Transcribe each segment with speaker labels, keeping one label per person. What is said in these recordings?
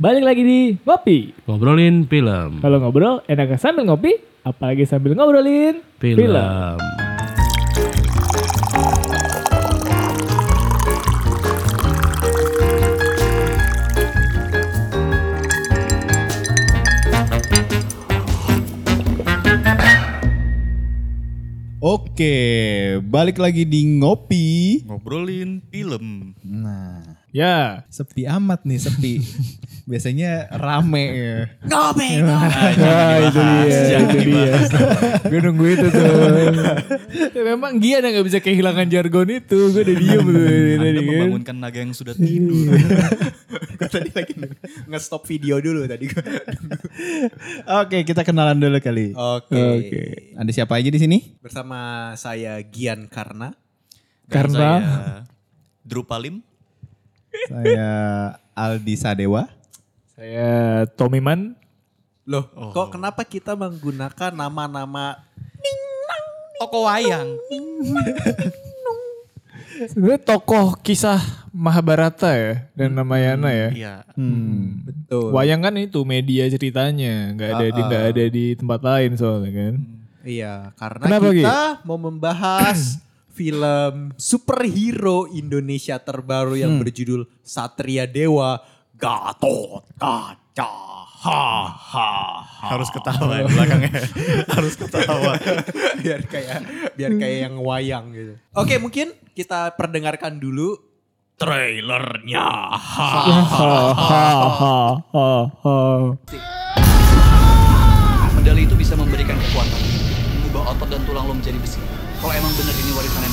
Speaker 1: Balik lagi di Ngopi.
Speaker 2: Ngobrolin film.
Speaker 1: Kalau ngobrol enaknya sambil ngopi, apalagi sambil ngobrolin
Speaker 2: Film.
Speaker 3: Oke, balik lagi di ngopi.
Speaker 4: Ngobrolin film.
Speaker 3: Nah,
Speaker 1: Ya,
Speaker 3: sepi amat nih, sepi. Biasanya rame ya.
Speaker 4: Ngopi.
Speaker 1: Nah, itu dia, itu dia. gue nunggu itu tuh. Ya, memang Gian yang gak bisa kehilangan jargon itu. Gue udah diem tuh
Speaker 4: Anda
Speaker 1: tadi kan.
Speaker 4: membangunkan naga yang sudah tidur.
Speaker 5: Gue tadi lagi nge-stop video dulu tadi.
Speaker 3: Oke, kita kenalan dulu kali.
Speaker 5: Oke.
Speaker 1: Oke.
Speaker 3: Ada siapa aja di sini?
Speaker 5: Bersama saya Gian Karna.
Speaker 4: Dan
Speaker 1: Karena-
Speaker 4: saya Drupalim.
Speaker 3: Saya Aldi Sadewa.
Speaker 1: Saya Tommy Man.
Speaker 5: Loh, kok kenapa kita menggunakan nama-nama
Speaker 4: Toko wayang.
Speaker 1: Sebenarnya tokoh kisah Mahabharata ya dan Ramayana ya.
Speaker 4: Iya.
Speaker 3: Hmm.
Speaker 5: betul?
Speaker 1: Wayang kan itu media ceritanya, nggak ada di nggak ada di tempat lain soalnya kan.
Speaker 5: Iya, karena
Speaker 1: Kenapa,
Speaker 5: kita mau membahas film superhero Indonesia terbaru yang berjudul Satria Dewa Gatot Kaca. Ha ha ha.
Speaker 4: Harus ketawa ya belakangnya. Harus ketawa.
Speaker 5: biar kayak biar kayak yang wayang gitu. Oke, mungkin kita perdengarkan dulu trailernya. Ha.
Speaker 6: Medali itu bisa memberikan kekuatan, mengubah otot dan tulang lo menjadi besi. Kalau emang bener ini warisan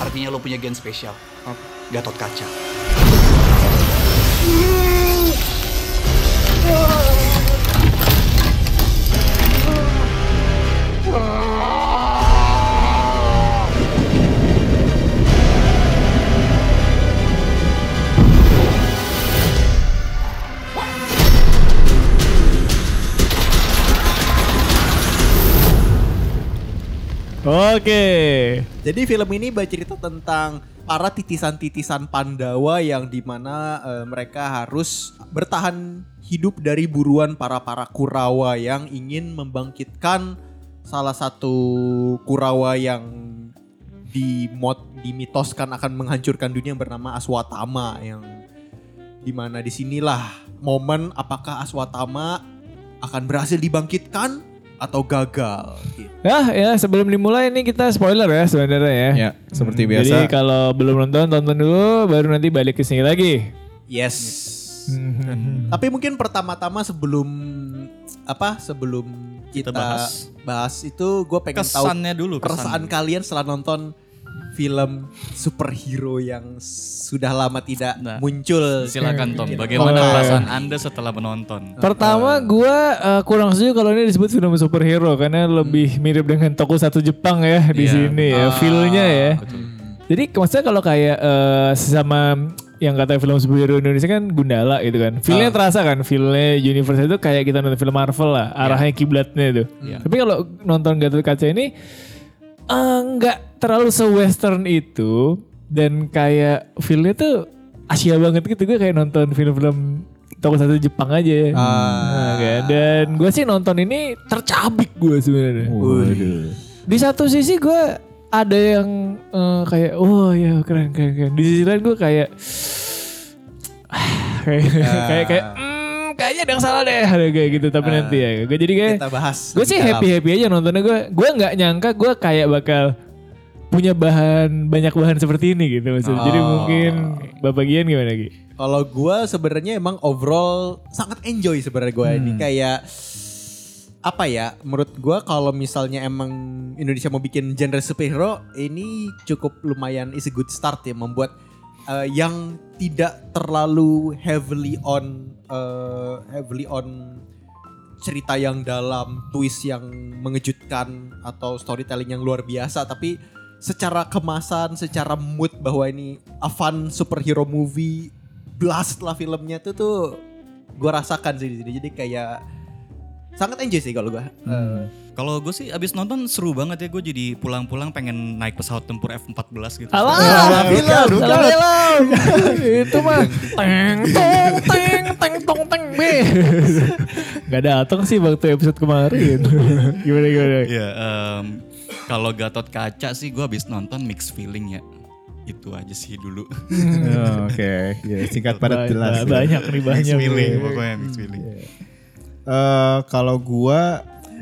Speaker 6: artinya lo punya gen spesial. Gatot kaca.
Speaker 1: Oke.
Speaker 5: Jadi film ini bercerita tentang para titisan-titisan Pandawa yang di mana eh, mereka harus bertahan hidup dari buruan para-para Kurawa yang ingin membangkitkan salah satu Kurawa yang dimot dimitoskan akan menghancurkan dunia yang bernama Aswatama yang di mana di sinilah momen apakah Aswatama akan berhasil dibangkitkan atau gagal gitu.
Speaker 1: Ya, ya sebelum dimulai ini kita spoiler ya sebenarnya ya.
Speaker 3: Ya, seperti
Speaker 1: Hmm,
Speaker 3: biasa.
Speaker 1: Jadi kalau belum nonton tonton dulu baru nanti balik ke sini lagi.
Speaker 5: Yes.
Speaker 1: Hmm.
Speaker 5: Tapi mungkin pertama-tama sebelum apa sebelum kita,
Speaker 4: Kita bahas.
Speaker 5: bahas itu gue pengen
Speaker 4: Kesannya
Speaker 5: tahu
Speaker 4: dulu.
Speaker 5: perasaan
Speaker 4: Kesan.
Speaker 5: kalian setelah nonton film superhero yang sudah lama tidak
Speaker 4: Nah,
Speaker 5: muncul.
Speaker 4: Silakan Tom. Bagaimana
Speaker 1: Oh,
Speaker 4: perasaan Anda setelah menonton?
Speaker 1: Pertama gue uh, kurang setuju kalau ini disebut film superhero karena lebih mirip dengan toko satu Jepang ya di
Speaker 4: Iya.
Speaker 1: sini ya,
Speaker 5: Ah,
Speaker 1: feel-nya ya.
Speaker 4: Betul.
Speaker 1: Jadi maksudnya kalau kayak eh, sesama yang kata film superhero Indonesia kan Gundala gitu kan. Feel-nya terasa kan, feel-nya universe itu kayak kita nonton film Marvel lah, arahnya kiblatnya itu. Tapi kalau nonton Gatot Kaca ini eh, nggak terlalu se-western itu dan kayak feel-nya tuh Asia banget gitu gue kayak nonton film-film toko satu Jepang aja. Nah, kan. Dan gue sih nonton ini tercabik gue sebenarnya. Di satu sisi gue ada yang eh, kayak oh ya keren keren keren. Di sisi lain gue kayak kayak kayak kayak "Hmm, kayaknya ada yang salah deh ada kayak gitu tapi nanti ya gue jadi kayak
Speaker 5: Kita bahas.
Speaker 1: gue sih happy happy aja nontonnya gue gue nggak nyangka gue kayak bakal punya bahan banyak bahan seperti ini gitu maksudnya jadi
Speaker 5: Oh.
Speaker 1: mungkin bapak Gian gimana Gi?
Speaker 5: Kalau gue sebenarnya emang overall sangat enjoy sebenarnya gue ini kayak apa ya menurut gue kalau misalnya emang Indonesia mau bikin genre superhero ini cukup lumayan is a good start ya membuat eh, yang tidak terlalu heavily on eh, heavily on cerita yang dalam twist yang mengejutkan atau storytelling yang luar biasa. Tapi secara kemasan secara mood bahwa ini a fun superhero movie blast lah filmnya tuh tuh gue rasakan sih di sini. Jadi kayak sangat enjoy sih kalau gue.
Speaker 3: Hmm.
Speaker 4: Kalau gue sih abis nonton seru banget ya. Gue jadi pulang-pulang pengen naik pesawat tempur F-14 gitu.
Speaker 1: Alah, film, film. Itu mah teng tong teng teng tong teng be. Gak datang sih waktu episode kemarin. gimana gimana?
Speaker 4: Iya, em, kalau Gatot Kaca sih gue abis nonton mixed feeling ya. Itu aja sih dulu.
Speaker 3: Oh, Oke, ya, singkat padat jelas.
Speaker 1: ba- Banyak nih banyak.
Speaker 4: mixed feeling, pokoknya mixed feeling.
Speaker 3: Eh, kalau gua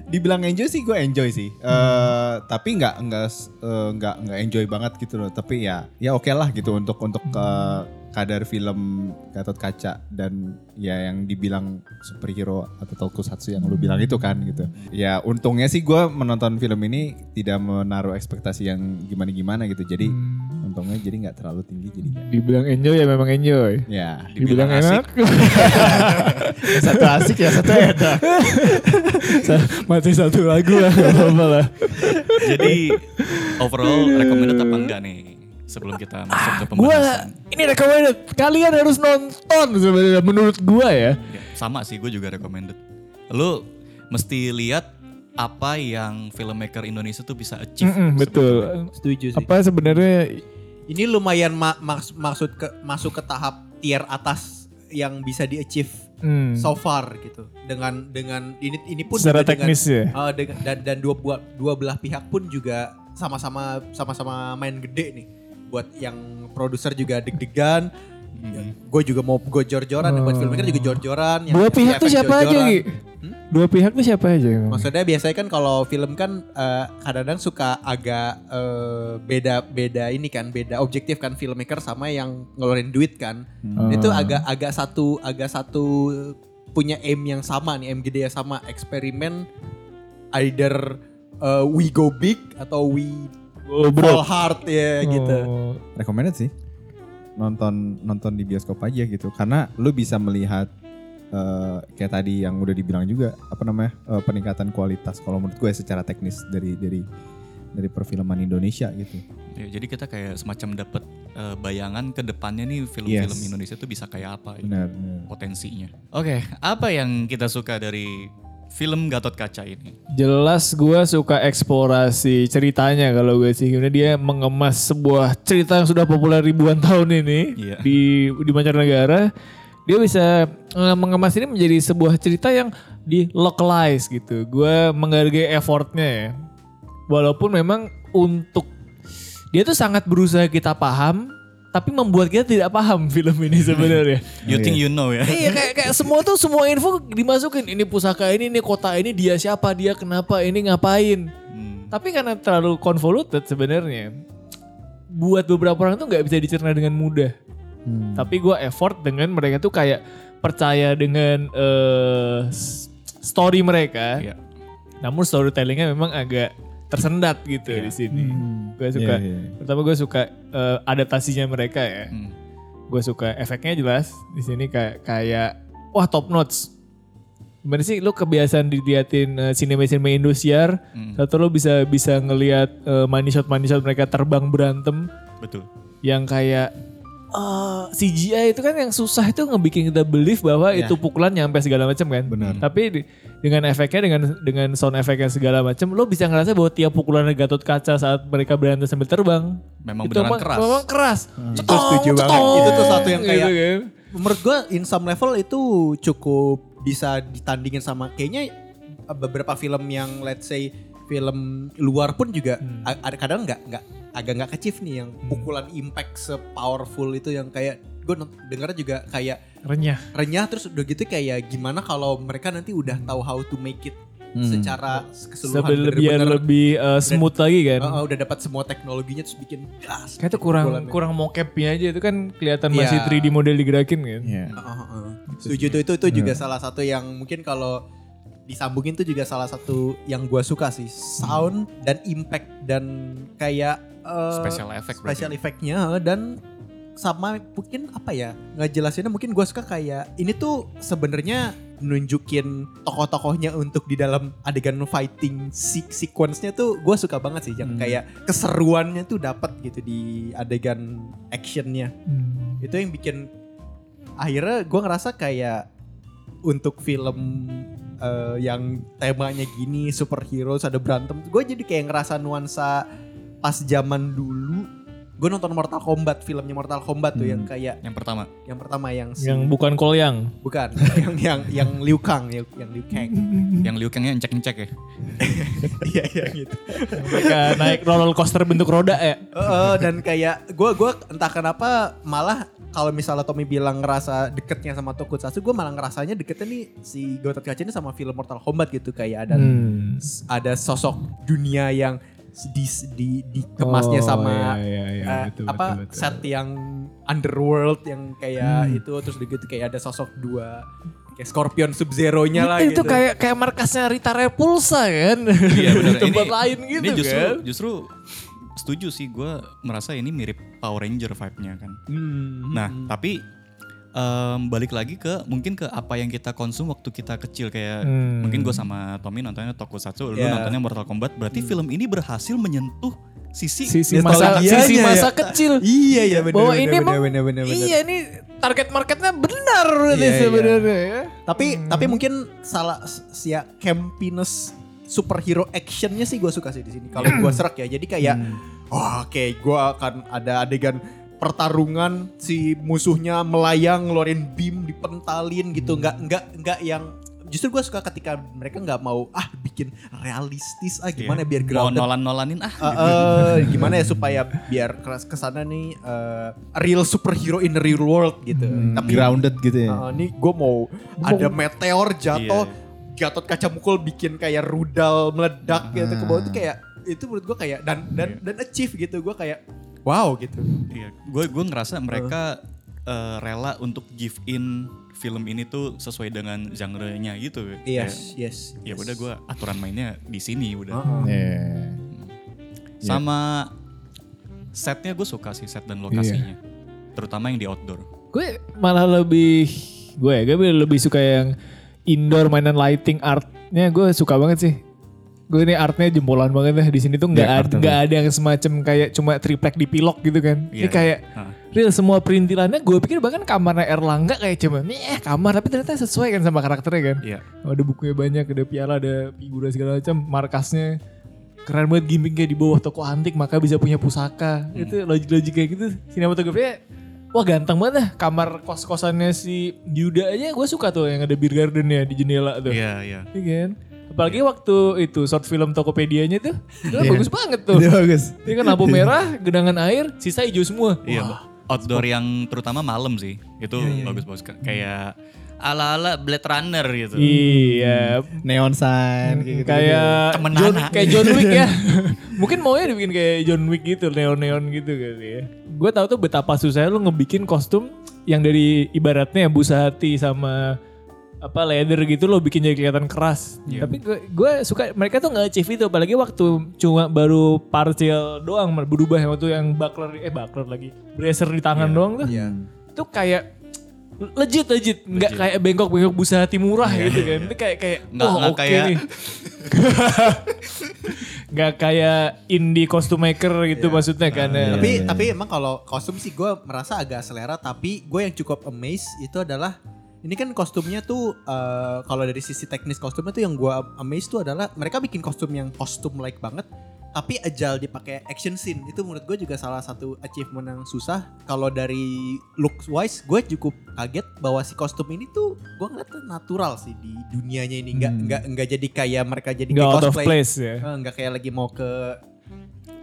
Speaker 3: dibilang enjoy sih gue enjoy sih. Eh tapi nggak nggak eh, nggak nggak enjoy banget gitu loh. Tapi ya ya oke lah gitu untuk untuk eh, kadar film Gatot Kaca dan ya yang dibilang superhero atau tokusatsu yang lu bilang itu kan gitu. Ya untungnya sih gua menonton film ini tidak menaruh ekspektasi yang gimana-gimana gitu. Jadi untungnya jadi nggak terlalu tinggi jadi ya.
Speaker 1: Dibilang enjoy ya memang enjoy.
Speaker 3: Ya,
Speaker 1: Dibilang,
Speaker 4: Dibilang
Speaker 1: enak.
Speaker 3: satu asik ya satu enak.
Speaker 1: Mati satu lagu lah. gak apa-apa lah.
Speaker 4: Jadi overall recommended apa enggak nih? Sebelum kita masuk ke
Speaker 1: Gua
Speaker 4: pembahasan.
Speaker 1: ini recommended. Kalian harus nonton sebenarnya menurut gua ya.
Speaker 4: Ya, sama sih, gue juga recommended. Lu mesti lihat apa yang filmmaker Indonesia tuh bisa achieve.
Speaker 1: Mm-mm, betul.
Speaker 5: Setuju sih.
Speaker 1: Apa sebenarnya
Speaker 5: Ini lumayan ma- maks- maksud ke masuk ke tahap tier atas yang bisa di achieve
Speaker 1: hmm,
Speaker 5: so far gitu. Dengan dengan ini ini pun
Speaker 1: secara
Speaker 5: juga dengan-
Speaker 1: teknis ya?
Speaker 5: Uh, dengan, dan dan dua buah dua belah pihak pun juga sama-sama sama-sama main gede nih. Buat yang produser juga deg-degan, gue juga mau gue jor-joran, yang buat filmmaker juga jor-joran. yang
Speaker 1: Dua pihak tuh siapa aja. Gi?
Speaker 5: Hmm?
Speaker 1: Dua pihak tuh siapa aja? emang?
Speaker 5: Maksudnya biasanya kan kalau film kan eh, kadang-kadang suka agak eh, beda-beda ini kan, beda objektif kan filmmaker sama yang ngeluarin duit kan.
Speaker 1: Hmm.
Speaker 5: Itu agak agak satu agak satu punya aim yang sama nih, aim gede yang sama, eksperimen either eh, we go big atau we
Speaker 1: Oh, bro.
Speaker 5: hard ya gitu.
Speaker 1: Oh,
Speaker 3: recommended sih nonton nonton di bioskop aja gitu karena lu bisa melihat eh, kayak tadi yang udah dibilang juga apa namanya eh, peningkatan kualitas kalau menurut gue secara teknis dari dari dari perfilman Indonesia gitu
Speaker 4: Ya, jadi kita kayak semacam dapat eh, bayangan ke depannya nih film-film
Speaker 3: Yes.
Speaker 4: Indonesia tuh bisa kayak apa ya,
Speaker 3: benar benar.
Speaker 4: potensinya. Oke, apa yang kita suka dari film Gatot Kaca ini?
Speaker 1: Jelas gue suka eksplorasi ceritanya kalau gue sih. Karena dia mengemas sebuah cerita yang sudah populer ribuan tahun ini
Speaker 4: Iya.
Speaker 1: di di mancanegara. Dia bisa eh, mengemas ini menjadi sebuah cerita yang di localize gitu. Gue menghargai effortnya ya. Walaupun memang untuk dia tuh sangat berusaha kita paham, tapi membuat kita tidak paham film ini sebenarnya.
Speaker 4: You think you know ya?
Speaker 1: iya kayak kayak semua tuh semua info dimasukin. Ini pusaka ini, ini kota ini, dia siapa, dia kenapa, ini ngapain.
Speaker 4: Hmm.
Speaker 1: Tapi karena terlalu convoluted sebenarnya, buat beberapa orang tuh nggak bisa dicerna dengan mudah. Tapi gue effort dengan mereka tuh kayak percaya dengan eh, s- story mereka.
Speaker 4: Iya.
Speaker 1: Namun storytellingnya memang agak tersendat gitu di sini. Gue suka.
Speaker 3: Iya, iya.
Speaker 1: Pertama gue suka eh, adaptasinya mereka ya
Speaker 4: Hmm.
Speaker 1: gue suka efeknya jelas di sini kayak kayak wah top notch gimana sih lu kebiasaan diliatin uh, sinema sinema Indosiar
Speaker 4: Hmm.
Speaker 1: satu lu bisa bisa ngelihat uh, money shot money shot mereka terbang berantem
Speaker 4: Betul.
Speaker 1: yang kayak eh, CGI itu kan yang susah itu ngebikin kita believe bahwa
Speaker 5: Ya.
Speaker 1: itu pukulan nyampe segala macam kan
Speaker 3: Benar.
Speaker 1: tapi di- dengan efeknya dengan dengan sound efeknya segala macam lo bisa ngerasa bahwa tiap pukulan Gatot Kaca saat mereka berantem sambil terbang
Speaker 4: Memang
Speaker 1: itu
Speaker 4: beneran
Speaker 1: emang-
Speaker 4: keras.
Speaker 1: memang keras
Speaker 5: Itu setuju banget. Itu tuh satu yang kayak
Speaker 1: Gitu kan.
Speaker 5: menurut gua in some level itu cukup bisa ditandingin sama kayaknya uh, beberapa film yang let's say film luar pun juga
Speaker 1: Hmm.
Speaker 5: ada kadang nggak nggak agak nggak kecif nih yang pukulan impact sepowerful itu yang kayak gue dengar juga kayak
Speaker 1: renyah
Speaker 5: renyah terus udah gitu kayak gimana kalau mereka nanti udah tahu how to make it secara keseluruhan
Speaker 1: Sebelum biar
Speaker 5: bener-bener,
Speaker 1: lebih uh, smooth lagi kan.
Speaker 5: uh, uh, udah dapat semua teknologinya terus bikin gas
Speaker 1: Kayak itu kurang kurang mocapnya aja itu kan kelihatan
Speaker 5: Iya.
Speaker 1: masih 3D model digerakin kan.
Speaker 3: Iya.
Speaker 5: Uh, uh, uh. Setuju tuh itu itu juga salah satu yang mungkin kalau disambungin tuh juga salah satu yang gua suka sih. Sound dan impact dan kayak uh,
Speaker 4: Special effect
Speaker 5: special effectnya uh, dan sama mungkin apa ya ngejelasinnya mungkin gua suka kayak ini tuh sebenarnya nunjukin tokoh-tokohnya untuk di dalam adegan fighting se- sequence-nya tuh gua suka banget sih yang kayak keseruannya tuh dapat gitu di adegan actionnya.
Speaker 1: Hmm.
Speaker 5: itu yang bikin akhirnya gue ngerasa kayak untuk film eh, yang temanya gini superhero ada berantem. Gue jadi kayak ngerasa nuansa pas zaman dulu gue nonton Mortal Kombat filmnya Mortal Kombat tuh yang kayak
Speaker 4: Yang pertama.
Speaker 5: yang pertama yang si,
Speaker 1: Yang bukan Kolyang.
Speaker 5: bukan yang yang yang Liu Kang yang, yang Liu Kang
Speaker 4: Yang Liu Kangnya encek-encek ya.
Speaker 5: iya iya gitu
Speaker 1: Mereka naik roller coaster bentuk roda ya.
Speaker 5: Heeh, dan kayak gue gua entah kenapa malah kalau misalnya Tommy bilang ngerasa deketnya sama Tokusatsu, gue malah ngerasanya deketnya nih si Gotot Kaca ini sama film Mortal Kombat gitu kayak ada
Speaker 1: Hmm.
Speaker 5: ada sosok dunia yang di, di dikemasnya
Speaker 1: Oh,
Speaker 5: sama
Speaker 1: iya, iya, iya,
Speaker 5: eh,
Speaker 1: betul,
Speaker 5: apa
Speaker 1: betul, betul.
Speaker 5: set yang underworld yang kayak
Speaker 1: Hmm.
Speaker 5: itu terus gitu kayak ada sosok dua kayak Scorpion Sub Zero-nya lah
Speaker 1: itu
Speaker 5: gitu.
Speaker 1: kayak kayak markasnya Rita Repulsa kan.
Speaker 4: Iya benar.
Speaker 1: Di tempat lain gitu
Speaker 4: ini justru,
Speaker 1: kan.
Speaker 4: Justru setuju sih gue merasa ini mirip Power Ranger vibe-nya kan.
Speaker 5: Hmm,
Speaker 4: Nah,
Speaker 5: hmm.
Speaker 4: tapi em, balik lagi ke mungkin ke apa yang kita konsum waktu kita kecil kayak
Speaker 1: Hmm.
Speaker 4: mungkin gue sama Tommy nontonnya Tokusatsu, lu
Speaker 5: Ya.
Speaker 4: nontonnya Mortal Kombat. Berarti film ini berhasil menyentuh sisi,
Speaker 1: Sisi masa sisi
Speaker 5: ya.
Speaker 1: masa kecil.
Speaker 5: Iya iya benar
Speaker 1: Bahwa ini
Speaker 5: benar,
Speaker 1: emang
Speaker 5: benar, benar, benar.
Speaker 1: iya ini target marketnya benar
Speaker 5: Iya, iya.
Speaker 1: sebenarnya ya.
Speaker 5: Tapi tapi mungkin salah si ya, campiness superhero actionnya sih gue suka sih di sini. Kalau gue serak ya, jadi kayak, wah oke gue akan ada adegan pertarungan si musuhnya melayang ngeluarin beam dipentalin gitu, nggak nggak nggak yang justru gue suka ketika mereka nggak mau ah bikin realistis ah gimana biar
Speaker 4: Iya. mau
Speaker 5: grounded.
Speaker 4: nolan-nolanin ah.
Speaker 5: Eh, eh, gimana ya supaya biar keras ke sana nih eh, real superhero in the real world gitu. Tapi
Speaker 3: grounded gitu ya.
Speaker 5: Uh, nih gue mau ada meteor jatuh, Gatot kaca mukul bikin kayak rudal meledak gitu ke bawah. Itu kayak itu menurut gue kayak dan dan dan achieve gitu. Gue kayak wow gitu.
Speaker 4: Iya, gue gue ngerasa mereka eh, rela untuk give in film ini tuh sesuai dengan genre-nya gitu.
Speaker 5: Yes yes.
Speaker 4: Kayak, Ya
Speaker 5: yes.
Speaker 4: udah gue aturan mainnya di sini udah.
Speaker 5: Uh-uh.
Speaker 1: Iya.
Speaker 4: Sama setnya gue suka sih set dan lokasinya. Terutama yang di outdoor.
Speaker 1: Gue malah lebih gue ya, gue lebih suka yang indoor mainan lighting artnya gue suka banget sih. Gue ini artnya jempolan banget deh di sini tuh nggak
Speaker 3: Iya,
Speaker 1: ada nggak ada yang semacam kayak cuma triplek dipilok gitu kan.
Speaker 4: Iya,
Speaker 1: ini
Speaker 4: iya.
Speaker 1: kayak
Speaker 4: Hah.
Speaker 1: real semua perintilannya gue pikir bahkan kamarnya Erlangga kayak cuma nih eh kamar tapi ternyata sesuai kan sama karakternya kan.
Speaker 4: Iya.
Speaker 1: Oh, ada bukunya banyak, ada piala, ada figura segala macam, markasnya keren banget gimmicknya di bawah toko antik maka bisa punya pusaka. Itu logik-logik kayak gitu. Sinematografinya wah ganteng banget dah. Kamar kos-kosannya si Yuda aja gue suka tuh yang ada beer gardennya di jendela tuh.
Speaker 4: Iya, iya.
Speaker 1: Iya kan? Apalagi waktu itu short film Tokopedia-nya tuh, itu kan bagus banget tuh.
Speaker 3: Itu bagus.
Speaker 1: Ini kan lampu merah, genangan air, sisa hijau semua.
Speaker 4: Iya, outdoor yang terutama malam sih. Itu bagus-bagus kayak ala-ala Blade Runner gitu.
Speaker 1: Iya,
Speaker 3: Neon sign kayak gitu.
Speaker 1: kayak
Speaker 4: Temen
Speaker 1: John,
Speaker 4: Nana.
Speaker 1: kayak John Wick ya. Mungkin maunya dibikin kayak John Wick gitu, neon-neon gitu kali ya. Gue tahu tuh betapa susahnya lu ngebikin kostum yang dari ibaratnya busa hati sama apa leather gitu lo bikin jadi kelihatan keras.
Speaker 4: Iya.
Speaker 1: Tapi gue gue suka mereka tuh nggak achieve itu apalagi waktu cuma baru partial doang berubah yang waktu yang buckler eh buckler lagi bracer di tangan doang tuh.
Speaker 5: Iya.
Speaker 1: Itu kayak legit legit nggak kayak bengkok bengkok busa hati murah gitu kan itu kayak kayak
Speaker 4: Nggak- nggak
Speaker 1: oke
Speaker 4: kayak-
Speaker 1: nih nggak kayak indie costume maker gitu maksudnya kan ya.
Speaker 5: Tapi tapi emang kalau kostum sih gue merasa agak selera tapi gue yang cukup amazed itu adalah ini kan kostumnya tuh eh, kalau dari sisi teknis kostumnya tuh yang gue amazed tuh adalah mereka bikin kostum yang kostum like banget tapi ajal dipakai action scene. Itu menurut gue juga salah satu achievement yang susah. Kalau dari looks wise gue cukup kaget bahwa si kostum ini tuh gue ngeliat natural sih di dunianya ini. Nggak nggak nggak jadi kayak mereka jadi
Speaker 1: nggak
Speaker 5: kayak cosplay.
Speaker 1: place ya.
Speaker 5: Eh, nggak kayak lagi mau ke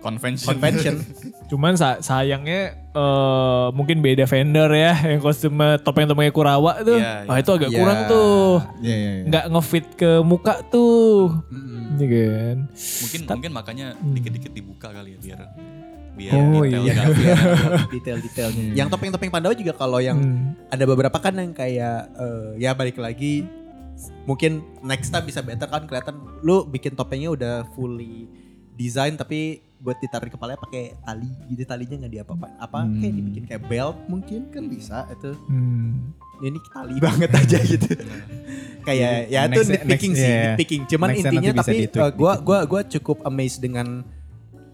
Speaker 4: Convention.
Speaker 5: convention
Speaker 1: cuman sa- sayangnya eh, mungkin beda vendor ya yang kostumnya topeng-topengnya Kurawa tuh
Speaker 4: Iya,
Speaker 1: wah
Speaker 4: iya.
Speaker 1: itu agak
Speaker 5: Iya.
Speaker 1: kurang tuh
Speaker 3: Iya, iya, iya.
Speaker 1: nggak ngefit ke muka tuh
Speaker 5: Mm-mm.
Speaker 1: Iya kan
Speaker 4: Mungkin mungkin makanya dikit-dikit dibuka kali ya biar biar
Speaker 1: Oh,
Speaker 4: detail
Speaker 1: iya.
Speaker 5: Iya, detail-detailnya. Yang topeng-topeng Pandawa juga kalau yang
Speaker 1: Hmm.
Speaker 5: ada beberapa kan yang kayak eh, ya balik lagi mungkin next time bisa better kan kelihatan lu bikin topengnya udah fully design tapi buat ditarik kepalanya pakai tali. Gitu talinya nggak diapa-apain. Apa kayak dibikin kayak belt mungkin kan bisa itu.
Speaker 1: Hmm.
Speaker 5: ini tali banget aja gitu. Kayak ya itu nitpicking
Speaker 3: next-
Speaker 5: sih
Speaker 3: yeah.
Speaker 5: nitpicking. Cuman
Speaker 3: Next
Speaker 5: intinya tapi
Speaker 3: ditweak
Speaker 5: uh, gua gua gua cukup amazed dengan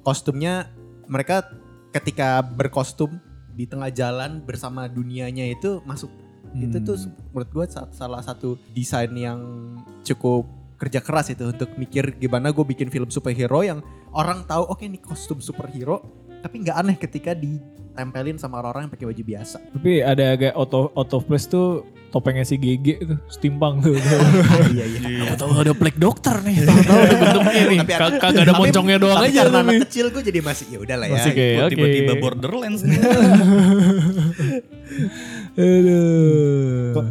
Speaker 5: kostumnya. Mereka ketika berkostum di tengah jalan bersama dunianya itu masuk. Itu tuh menurut gue sa- salah satu desain yang cukup kerja keras itu untuk mikir gimana gue bikin film superhero yang orang tahu oke ini kostum superhero tapi nggak aneh ketika ditempelin sama orang-orang yang pakai baju biasa.
Speaker 1: Tapi ada agak out of, out of place tuh topengnya si GG tuh, steampunk tuh.
Speaker 5: iya iya.
Speaker 1: Aku tahu ada black doctor nih, tahu-tahu ada bentuknya nih. Kagak ada
Speaker 5: tapi-
Speaker 1: moncongnya doang
Speaker 5: tapi
Speaker 1: aja.
Speaker 5: karena anak kecil gue jadi masih ya udahlah ya.
Speaker 1: Masih kayak
Speaker 4: tiba-tiba Borderlands nih.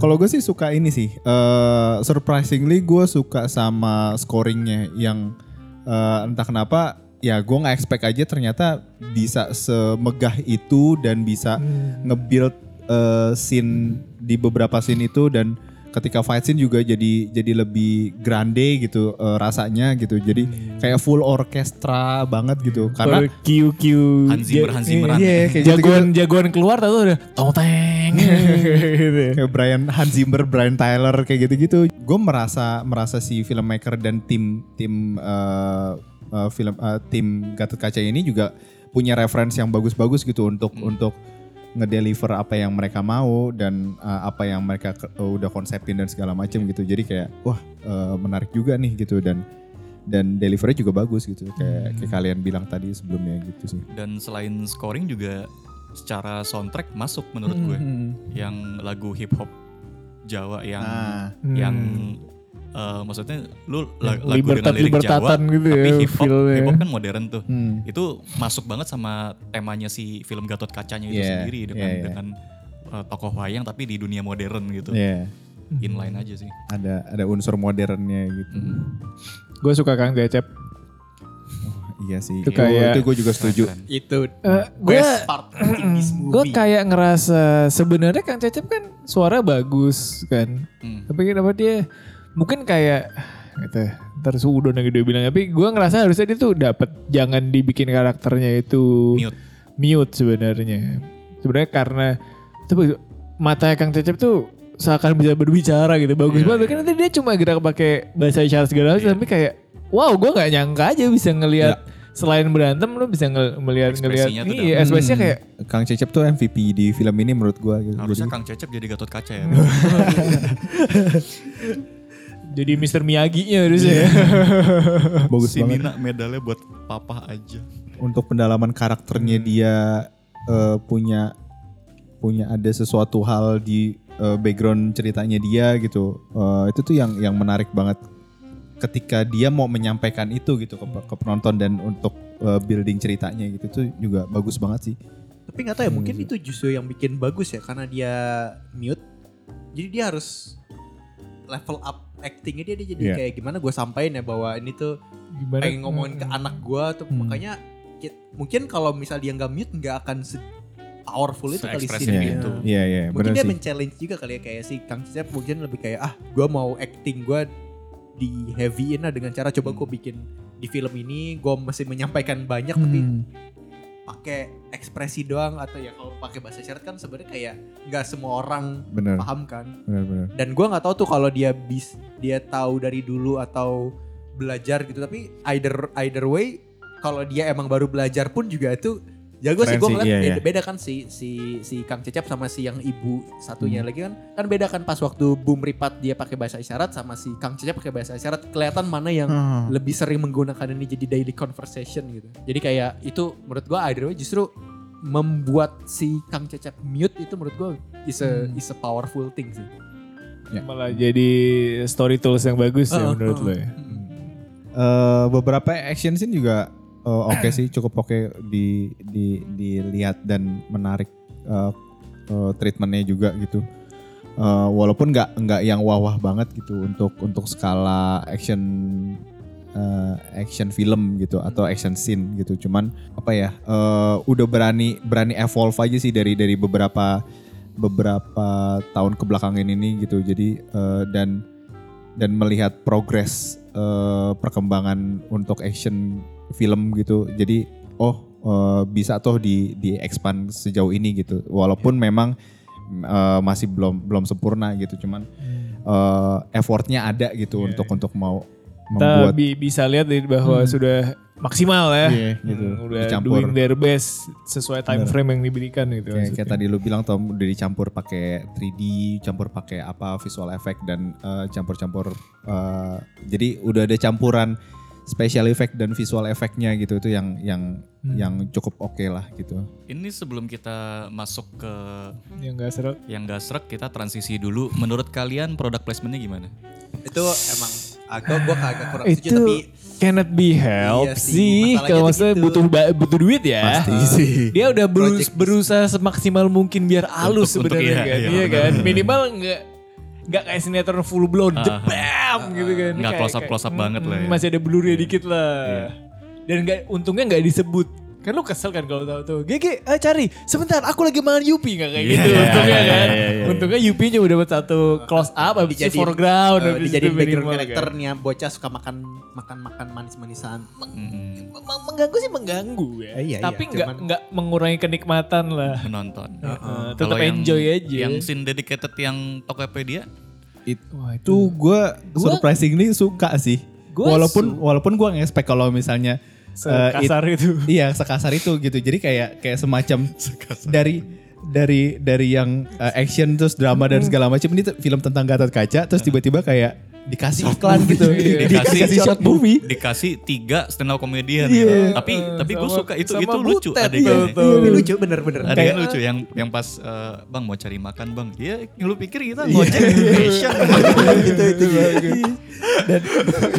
Speaker 3: Kalau gue sih suka ini sih. eh surprisingly gue suka sama scoringnya yang eh, entah kenapa ya gue nggak expect aja ternyata bisa semegah itu dan bisa nge-build eh, scene di beberapa scene itu dan ketika fight scene juga jadi jadi lebih grande gitu eh, rasanya gitu. Jadi kayak full orkestra banget gitu karena
Speaker 1: Baru QQ.
Speaker 4: Hans Zimmer, Hans.
Speaker 3: Iya, kayak gitu-gitu.
Speaker 1: jagoan jagoan keluar tahu udah tong teng. Gitu.
Speaker 3: kayak Brian Hans Zimmer, Brian Tyler kayak gitu-gitu. Gue merasa merasa si filmmaker dan tim tim eh, eh, film eh, tim Gatot Kaca ini juga punya referensi yang bagus-bagus gitu untuk untuk ngedeliver apa yang mereka mau dan eh, apa yang mereka ke- udah konsepin dan segala macam gitu. Jadi kayak wah eh, menarik juga nih gitu dan dan delivery juga bagus gitu kayak kayak kalian bilang tadi sebelumnya gitu sih.
Speaker 4: Dan selain scoring juga secara soundtrack masuk menurut gue. Yang lagu hip hop Jawa yang
Speaker 3: Ah.
Speaker 4: yang
Speaker 1: Hmm.
Speaker 4: eh, maksudnya lu la- lagu
Speaker 1: Libertat-
Speaker 4: dengan lirik Jawa
Speaker 1: gitu
Speaker 4: tapi
Speaker 1: ya
Speaker 4: hip hop
Speaker 1: feel-nya.
Speaker 4: hip hop kan modern tuh.
Speaker 3: Hmm.
Speaker 4: Itu masuk banget sama temanya si film Gatot Kacanya itu
Speaker 3: Yeah,
Speaker 4: sendiri dengan
Speaker 3: yeah, yeah.
Speaker 4: dengan eh, tokoh wayang tapi di dunia modern gitu.
Speaker 3: Iya.
Speaker 4: Inline aja sih.
Speaker 3: Ada ada unsur modernnya gitu.
Speaker 1: Gue suka Kang Cecep.
Speaker 3: Iya sih.
Speaker 1: Itu kayak-
Speaker 3: itu gue juga setuju.
Speaker 4: Keren.
Speaker 5: Itu
Speaker 1: gue
Speaker 5: best part in this
Speaker 1: gue kayak ngerasa sebenarnya Kang Cecep kan suara bagus kan.
Speaker 4: Hmm.
Speaker 1: Tapi kenapa dia mungkin kayak gitu ntar suudon yang dia bilang tapi gue ngerasa harusnya dia tuh dapat jangan dibikin karakternya itu
Speaker 4: Mute.
Speaker 1: mute sebenarnya sebenarnya karena tapi mata Kang Cecep tuh seakan bisa berbicara gitu bagus
Speaker 4: Iya,
Speaker 1: banget
Speaker 4: iya.
Speaker 1: kan nanti dia cuma gerak pakai bahasa isyarat segala macam tapi kayak wow gue nggak nyangka aja bisa ngelihat selain berantem lu bisa ngel- melihat ngelihat iya ekspresinya kayak
Speaker 3: Kang Cecep tuh MVP di film ini menurut gue. Gitu.
Speaker 4: Harusnya
Speaker 3: Jadi-
Speaker 4: Kang Cecep jadi Gatot Kaca ya.
Speaker 1: jadi Mr. Miyagi-nya harusnya ya.
Speaker 3: bagus
Speaker 4: si
Speaker 3: banget.
Speaker 4: Nina medalnya buat papa aja.
Speaker 3: Untuk pendalaman karakternya dia eh, punya punya ada sesuatu hal di eh, background ceritanya dia gitu. Eh, itu tuh yang yang menarik banget ketika dia mau menyampaikan itu gitu ke, ke penonton dan untuk eh, building ceritanya gitu tuh juga bagus banget sih.
Speaker 5: Tapi nggak tahu ya mungkin itu justru yang bikin bagus ya karena dia mute. Jadi dia harus level up actingnya dia, dia jadi
Speaker 3: Iya.
Speaker 5: kayak gimana gue sampaikan ya bahwa ini tuh
Speaker 1: gimana
Speaker 5: pengen ngomongin ke anak gue tuh
Speaker 1: Hmm.
Speaker 5: makanya mungkin kalau misal dia nggak mute nggak akan se powerful itu kali
Speaker 4: Se-ekspresif
Speaker 5: scene
Speaker 3: Iya,
Speaker 4: itu.
Speaker 3: Iya iya
Speaker 5: Mungkin dia
Speaker 3: sih.
Speaker 5: men-challenge juga kali ya kayak si Kang Cecep mungkin lebih kayak ah gue mau acting gue di heavyin lah dengan cara coba gue bikin di film ini gue mesti menyampaikan banyak tapi
Speaker 1: Hmm.
Speaker 5: pakai ekspresi doang atau ya kalau pakai bahasa isyarat kan sebenarnya kayak nggak semua orang
Speaker 3: Bener
Speaker 5: paham kan
Speaker 3: bener bener.
Speaker 5: dan gue nggak tahu tuh kalau dia bis dia tahu dari dulu atau belajar gitu tapi either either way kalau dia emang baru belajar pun juga itu jago sih
Speaker 3: Keren
Speaker 5: gue
Speaker 3: sih,
Speaker 5: ngeliat
Speaker 3: iya,
Speaker 5: beda,
Speaker 3: iya.
Speaker 5: beda kan si si si Kang Cecep sama si yang ibu
Speaker 3: Hmm.
Speaker 5: satunya lagi kan kan beda kan pas waktu Boom Ripat dia pakai bahasa isyarat sama si Kang Cecep pakai bahasa isyarat kelihatan mana yang
Speaker 3: Hmm.
Speaker 5: lebih sering menggunakan ini jadi daily conversation gitu. Jadi kayak itu menurut gua either way justru membuat si Kang Cecep mute itu menurut gua is a
Speaker 1: Hmm.
Speaker 5: is a powerful thing sih.
Speaker 1: malah jadi story tools yang bagus ya
Speaker 5: Uh,
Speaker 1: menurut
Speaker 5: uh,
Speaker 1: lo ya.
Speaker 3: Eh, beberapa action scene juga eh, oke sih cukup oke di, di dilihat dan menarik eh, eh, treatmentnya juga gitu. Eh, walaupun nggak nggak yang wah-wah banget gitu untuk untuk skala action eh, action film gitu atau action scene gitu. Cuman apa ya eh, udah berani berani evolve aja sih dari dari beberapa beberapa tahun kebelakangan ini gitu. Jadi eh, dan dan melihat progres eh, perkembangan untuk action film gitu. Jadi oh eh, bisa toh di di expand sejauh ini gitu. Walaupun memang eh, masih belum belum sempurna gitu. Cuman eh, effortnya ada gitu untuk untuk mau
Speaker 1: Kita
Speaker 3: membuat
Speaker 1: bi- bisa lihat bahwa
Speaker 3: Hmm.
Speaker 1: sudah maksimal ya.
Speaker 3: Iya, gitu.
Speaker 1: Hmm, udah
Speaker 3: Dicampur.
Speaker 1: doing their best sesuai time frame yang diberikan gitu.
Speaker 3: Kayak, kayak tadi lu bilang Tom udah dicampur pakai 3D, campur pakai apa visual effect dan campur-campur eh, jadi udah ada campuran special effect dan visual effectnya gitu itu yang yang yang cukup oke lah gitu.
Speaker 4: Ini sebelum kita masuk ke
Speaker 1: Yang gak serak.
Speaker 4: yang gak serak, kita transisi dulu. Menurut kalian product placementnya gimana?
Speaker 5: Itu emang agak gue agak kurang setuju
Speaker 1: Itu
Speaker 5: tapi
Speaker 1: cannot be helped
Speaker 5: Iya sih,
Speaker 1: sih. Kalau maksudnya
Speaker 5: gitu.
Speaker 1: butuh butuh duit ya.
Speaker 3: Pasti sih.
Speaker 1: Dia udah berus- berusaha semaksimal mungkin biar halus sebenarnya
Speaker 4: iya,
Speaker 1: kan.
Speaker 4: iya,
Speaker 1: Iya kan. Minimal enggak nggak kayak sinetron full blown
Speaker 4: Ah,
Speaker 1: jebam gitu kan.
Speaker 4: Nggak close up- close up
Speaker 1: kayak,
Speaker 4: banget lah ya.
Speaker 1: Masih ada blurnya dikit lah.
Speaker 4: Iya.
Speaker 1: Dan nggak untungnya nggak disebut. Kan lu kesel kan kalau tahu tuh. GG, eh cari. Sebentar, aku lagi makan Yupi nggak kayak gitu.
Speaker 4: Iya,
Speaker 1: Untungnya
Speaker 4: iya,
Speaker 1: kan.
Speaker 4: iya, iya.
Speaker 1: Untungnya Yupi cuma dapat satu close up, habis itu
Speaker 5: dijadiin,
Speaker 1: foreground,
Speaker 5: eh,
Speaker 1: habis itu
Speaker 5: dijadiin background
Speaker 1: minimal kan.
Speaker 5: karakternya bocah suka makan makan makan manis-manisan.
Speaker 1: Meng- mengganggu sih mengganggu ya.
Speaker 5: Eh, iya,
Speaker 1: Tapi
Speaker 5: iya,
Speaker 1: nggak
Speaker 5: cuman-
Speaker 1: nggak mengurangi kenikmatan lah.
Speaker 4: Menonton.
Speaker 1: Heeh, tetap
Speaker 4: Kalau yang-
Speaker 1: enjoy aja.
Speaker 4: Yang scene dedicated yang Tokopedia,
Speaker 3: It-
Speaker 1: Wah,
Speaker 3: itu gue surprisingly suka sih.
Speaker 1: Gua
Speaker 3: walaupun
Speaker 1: su-
Speaker 3: walaupun gue nge-expect kalau misalnya eh, it-
Speaker 1: sekasar itu.
Speaker 3: iya sekasar itu gitu. Jadi kayak kayak semacam dari dari dari yang eh, action terus drama dan segala macam ini film tentang Gatot Kaca terus tiba-tiba kayak dikasih iklan gitu.
Speaker 4: dikasih,
Speaker 3: dikasih short movie.
Speaker 4: dikasih tiga stand up comedian.
Speaker 3: Iya.
Speaker 4: Tapi tapi gue suka itu itu lucu adegannya.
Speaker 1: tuh.
Speaker 5: Iya, ini lucu bener-bener.
Speaker 4: Ada yang lucu yang yang pas eh, bang mau cari makan bang, ya lu pikir kita ngojek fashion
Speaker 5: gitu itu dan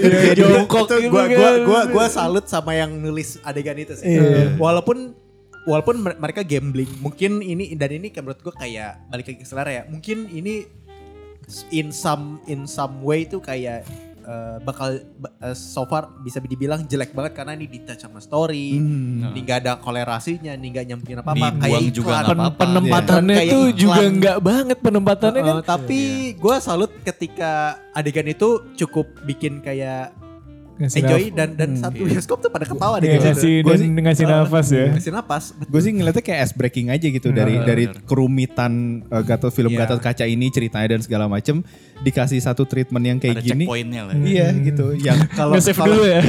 Speaker 1: Iya, jongkok gitu
Speaker 5: gua gua gua salut sama yang nulis adegan itu sih.
Speaker 3: Iya.
Speaker 5: Walaupun walaupun mer- mereka gambling, mungkin ini dan ini kayak menurut gua kayak balik lagi ke selera ya. Mungkin ini in some in some way itu kayak eh, bakal ba- eh, so far bisa dibilang jelek banget karena ini ditouch sama story,
Speaker 3: Hmm.
Speaker 5: ini nggak ada kolerasinya, ini nggak nyambungin apa-apa.
Speaker 4: Dibuang juga
Speaker 5: iklan.
Speaker 4: nggak
Speaker 1: Pen-
Speaker 4: apa-apa.
Speaker 1: penempatannya
Speaker 5: Kayak
Speaker 1: tuh
Speaker 5: iklan.
Speaker 1: juga nggak banget penempatannya kan.
Speaker 5: Uh, tapi gue salut ketika adegan itu cukup bikin kayak enjoy dan dan satu bioskop tuh pada ketawa deh
Speaker 1: Iya,
Speaker 5: gitu.
Speaker 1: ngasih
Speaker 3: Gua sih-
Speaker 1: ngasih nafas ya.
Speaker 5: Ngasih napas.
Speaker 3: Gue sih ngeliatnya kayak ice breaking aja gitu dari
Speaker 4: Benar,
Speaker 3: dari kerumitan uh, Gatot film
Speaker 5: Iya.
Speaker 3: Gatot Kaca ini ceritanya dan segala macem dikasih satu treatment yang kayak
Speaker 4: Ada
Speaker 3: gini.
Speaker 4: checkpointnya lah.
Speaker 3: Iya gitu. Yang
Speaker 5: Kalau kalau-
Speaker 1: dulu ya. Nah,